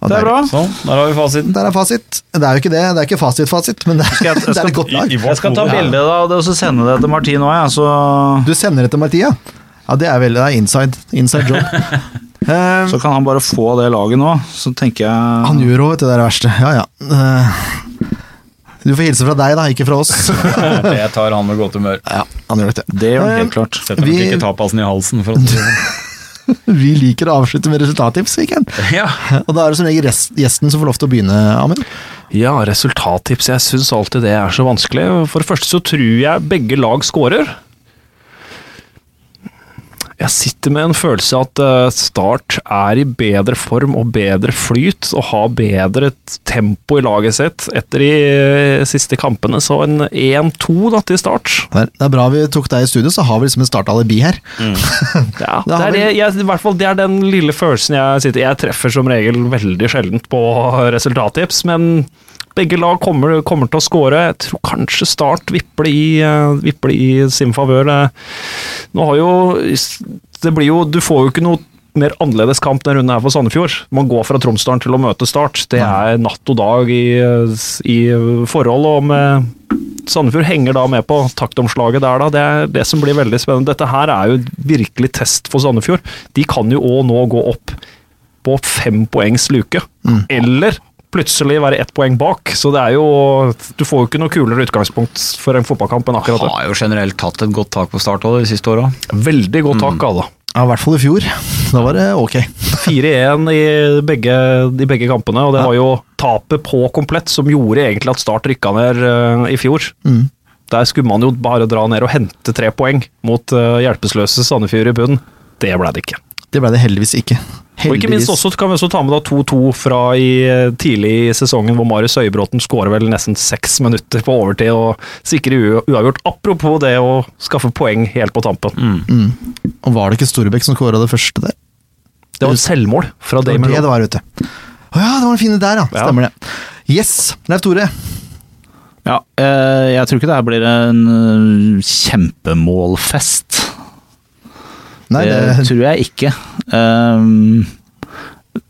Og Det er bra. Sånn, der har vi fasiten. Der er fasit. Det er jo ikke det, det er ikke fasit-fasit, men det, Skal jeg- jeg det er et godt lag. Jeg skal ta bilde av det og så sende det til Martin òg, jeg. Så Du sender det til Martin, Ja, det er veldig det er inside, inside job. um, Så kan han bare få det laget nå, så tenker jeg han gjør òg, vet du, det er det verste. Ja ja. Eh, du får hilse fra deg, da, ikke fra oss. Jeg tar han med godt humør. Ja, han gjør det. Det gjør han helt klart. Setter nok ikke tapasen i halsen. For at, Vi liker å avslutte med resultattips, Viken. ja. Og da er det som regel gjesten som får lov til å begynne, Amund. Ja, resultattips. Jeg syns alltid det er så vanskelig. For det første så tror jeg begge lag scorer. Jeg sitter med en følelse av at eh, Start er i bedre form og bedre flyt og har bedre tempo i laget sitt etter de eh, siste kampene. Så en 1-2 da til Start. Det er, det er bra vi tok deg i studio, så har vi liksom en startalibi her. Ja, det er, det, jeg, i hvert fall, det er den lille følelsen jeg sitter Jeg treffer som regel veldig sjeldent på resultattips, men begge lag kommer, kommer til å skåre. Jeg tror kanskje Start vipper det i, eh, vipper det i sin favør. Nå har jo Det blir jo Du får jo ikke noe mer annerledes kamp denne runden her for Sandefjord. Man går fra Tromsdalen til å møte Start. Det er natt og dag i, i forhold. og med Sandefjord henger da med på taktomslaget der, da. Det er det som blir veldig spennende. Dette her er jo virkelig test for Sandefjord. De kan jo òg nå gå opp på fem poengs luke. Eller plutselig være ett poeng bak. Så det er jo Du får jo ikke noe kulere utgangspunkt for en fotballkamp enn akkurat det. Har jo generelt tatt et godt tak på start de siste åra. Veldig godt tak, alle. Ja, I hvert fall i fjor. Da var det ok. 4-1 i, begge- i begge kampene, og det var jo tapet på komplett som gjorde egentlig at Start rykka ned uh, i fjor. Mm. Der skulle man jo bare dra ned og hente tre poeng mot uh, hjelpeløse Sandefjord i bunnen. Det ble det ikke. Det ble det heldigvis ikke. Og ikke minst også kan vi også ta med 2-2 fra i, eh, tidlig i sesongen, hvor Marius Øybråten skårer vel nesten seks minutter på overtid og sikrer uavgjort. Apropos det å skaffe poeng helt på tampen. Mm. Og var det ikke Storbekk som skåra det første der? Det var et selvmål fra Det var Damon det det var, vet du. Å ja, det var den fine der, ja. Ja. Stemmer det. Yes, Leif Tore. Ja, eh, jeg tror ikke det her blir en eh, kjempemålfest. Nei, det, det, tror jeg ikke. Um,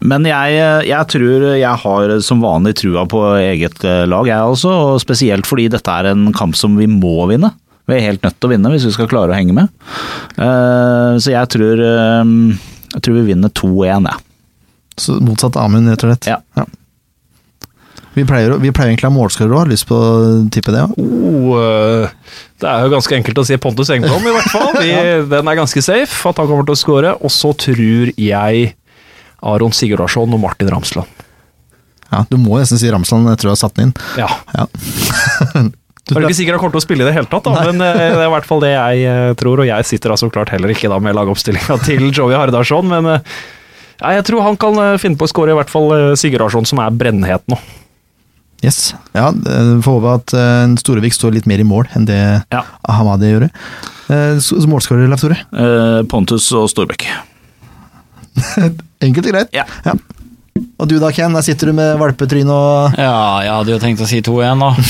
men jeg, jeg tror jeg har som vanlig trua på eget eh, lag, jeg også. Og spesielt fordi dette er en kamp som vi må vinne. Vi er helt nødt til å vinne hvis vi skal klare å henge med. Uh, så jeg tror, um, jeg tror vi vinner 2-1, jeg. så motsatt Amund, rett og slett. Ja. Vi, pleier, vi pleier egentlig å ha målskårer òg. Har lyst på å tippe det? Ja? Oh, eh, det er jo ganske enkelt å si Pontus Engblom, i hvert fall. Vi, Den er ganske safe, at han kommer til å skåre. Og så tror jeg Aron Sigurdarsson og Martin Ramsland. Ja, du må nesten si Ramsland etter du har satt den inn. Ja. Ja. Jeg er ikke sikker han kommer til å spille i det hele tatt, da, men eh, det er i hvert fall det jeg eh, tror. Og jeg sitter da så klart heller ikke da med lagoppstillinga til Joey Hardarson, men ja, jeg tror han kan finne på å skåre i hvert fall Sigurdarsson, som er brennhet nå. Yes. Ja, eh, Får håpe at uh, Storevik står litt mer i mål enn det Ja. Hamadi gjør. Uh, så- så Målskårer, Leif Tore? Uh, Pontus og Storbekk. Enkelt og greit. Ja. Og du da, Ken? Der sitter du med valpetryne og Ja, jeg hadde jo tenkt å si 2-1, da.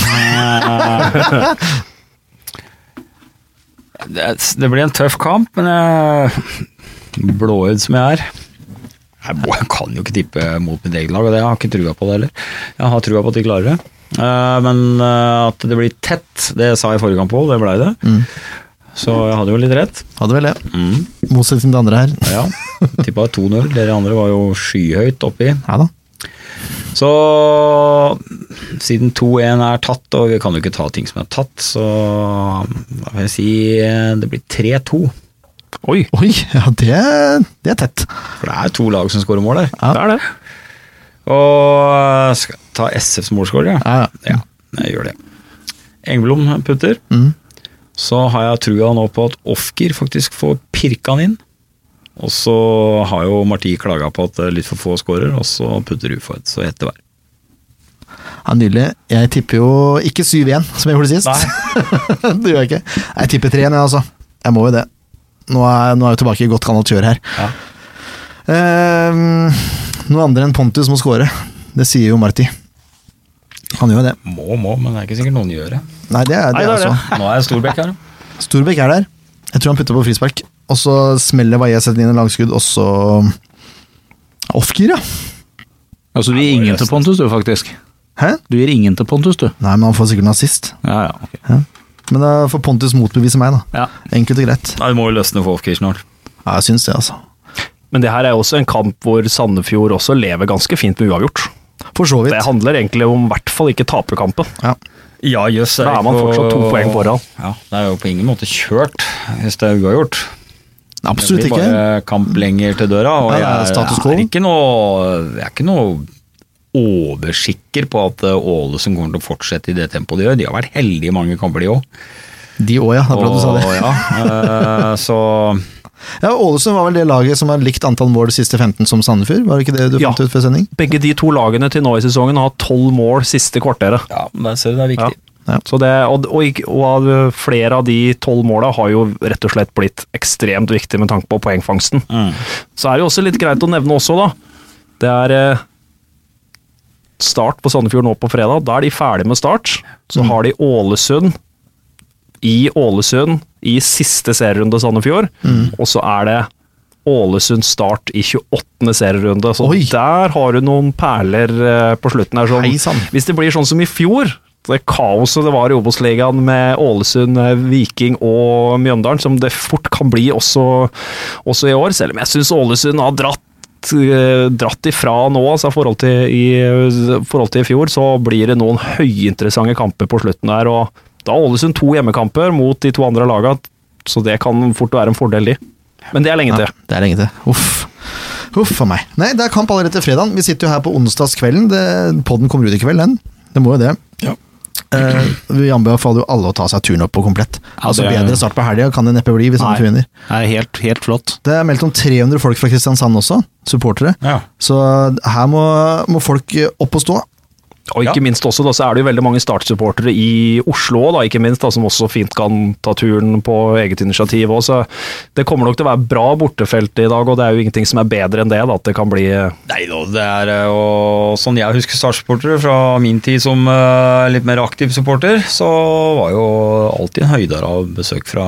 Eh, det, det blir en tøff kamp, men jeg blåøyd som jeg er jeg, kan jo ikke tippe mot mitt eget lag, og det jeg har ikke trua på det heller. Jeg har trua på at de klarer det. Eh, men eh, at det blir tett, det sa jeg i forrige kamp òg, det blei det. Så jeg hadde jo litt rett. Hadde vel det. Mm. Motsetning til det andre her. Ja. Tippa 2-0. Dere andre var jo skyhøyt oppi. Ja da. Så siden 2-1 er tatt, og vi kan jo ikke ta ting som er tatt, så da vil jeg si det blir 3-2. Oi, Oi, ja, det, det er tett. For det er to lag som skårer mål der. Ja. det er det. Og skal ta SFs målskårer, ja. Ja, ja. ja. Jeg gjør det. Engblom putter. Mm. Så har jeg trua nå på at Ofker faktisk får pirka han inn. Og så har jo Marti klaga på at det er litt for få skårer, og så putter Uford. Så ett hver. Ja, Nydelig. Jeg tipper jo ikke 7-1, som jeg gjorde sist. det gjør jeg ikke. Jeg tipper 3-1, jeg, altså. Jeg må jo det. Nå er, nå er jeg tilbake i godt gammelt kjør her. Ja. Eh, noe andre enn Pontus må score. Det sier jo Marti. Han gjør det. Må, må, men det er ikke sikkert noen gjør det. Nei, det er det, Nei, det er altså. Nå er Storbekk her. Storbekk er der. Jeg tror han putter på frispark. Og så smeller Vaje setter inn en langskudd, og så Ofkir, ja. Altså, du gir ingen til Pontus, du, faktisk. Hæ? Du gir ingen til Pontus, du. Nei, men han får sikkert nazist. Ja, ja, ok. Men det får Pontus motbevise meg, da. Ja. Enkelt og greit. Nei, Det må jo løsne for Ofkir snart. Ja, jeg syns det, altså. Men det her er også en kamp hvor Sandefjord også lever ganske fint med uavgjort. For så vidt. Det handler egentlig om i hvert fall ikke tape kampen. Ja. Ja, jøss. Da er man fortsatt to poeng foran. Ja, Det er jo på ingen måte kjørt hvis det er uavgjort. Absolutt ikke. det blir ikke. bare kamp lenger til døra. Og Ja, det er jeg, er ikke noe, jeg er ikke noe oversikker på at eh, Ålesund kommer til å fortsette i det tempoet de gjør. De har vært heldige i mange kamper, de òg. De òg, ja. Det er bra du sa det. Ja, eh, så Ja, Ålesund var vel det laget som har likt antall mål de siste 15 som Sandefjord? Var det ikke det du Ja. fant ut før sending? Begge de to lagene til nå i sesongen har tolv mål siste kvarteret. ja, men ser du det er viktig. Så det, og, og, og flere av de tolv måla har jo rett og slett blitt ekstremt viktig med tanke på poengfangsten. Mm. Så er det jo også litt greit å nevne også, da. Det er eh, start på Sandefjord nå på fredag. Da er de ferdig med start. Så har de Ålesund i Ålesund i siste serierunde Sandefjord. Og så er det Ålesund start i 28. serierunde. Så Oi. der har du noen perler eh, på slutten her. Som, hvis det blir sånn som i fjor, det kaoset det var i Obos-ligaen med Ålesund, eh, Viking og Mjøndalen, som det fort kan bli også, også i år, selv om jeg syns Ålesund har dratt eh, dratt ifra nå, altså i forhold til i i forhold til i fjor, så blir det noen høyinteressante kamper på slutten der. og Da har Ålesund to hjemmekamper mot de to andre lagene, så det kan fort være en fordel, de. Men det er lenge Ja, til. det er lenge til. Uff. Uff a meg. Nei, det er kamp allerede til fredag. Vi sitter jo her på onsdagskvelden. Podden kommer ut i kveld, den. Det må jo det. Ja. Eh, vi anbefaler jo alle å ta seg turen opp på komplett. Ja, altså er- Bedre start på helga kan det neppe bli hvis Nei. Vinner. Det er helt, helt flott. Det er meldt om 300 folk fra Kristiansand også, supportere. Ja. Så her må, må folk opp og stå. Og ikke Ja. minst også, da, så er det jo veldig mange startsupportere i Oslo da, ikke minst, da, som også fint kan ta turen på eget initiativ. Også. Det kommer nok til å være bra bortefelt i dag, og det er jo ingenting som er bedre enn det. Da, at det kan bli Nei da, det er jo sånn jeg husker startsupportere fra min tid som uh, litt mer aktiv supporter, så var jo alltid en høydere av besøk fra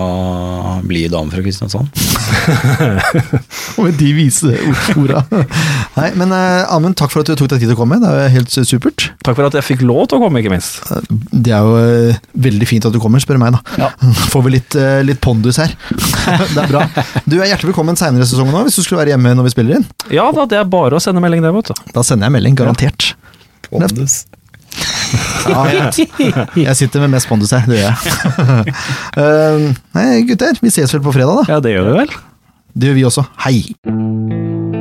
blide damer fra Kristiansand. Og med de vise orda. Nei, men uh, Amund, takk for at du tok deg tid til å komme. Det er helt supert. Takk for at jeg fikk lov til å komme, ikke minst. Det er jo eh, veldig fint at du kommer, spør meg, da. Ja. Får vi litt, eh, litt pondus her. det er bra. Du er hjertelig velkommen seinere i sesongen òg, hvis du skulle være hjemme når vi spiller inn. Ja da, det er bare å sende melding, det, vet du. Da sender jeg melding, garantert. Ja, jeg, jeg sitter med mest pondus her, det gjør jeg. Eh, nei, gutter, vi ses vel på fredag, da. Ja, det gjør vi vel. Det gjør vi også. Hei!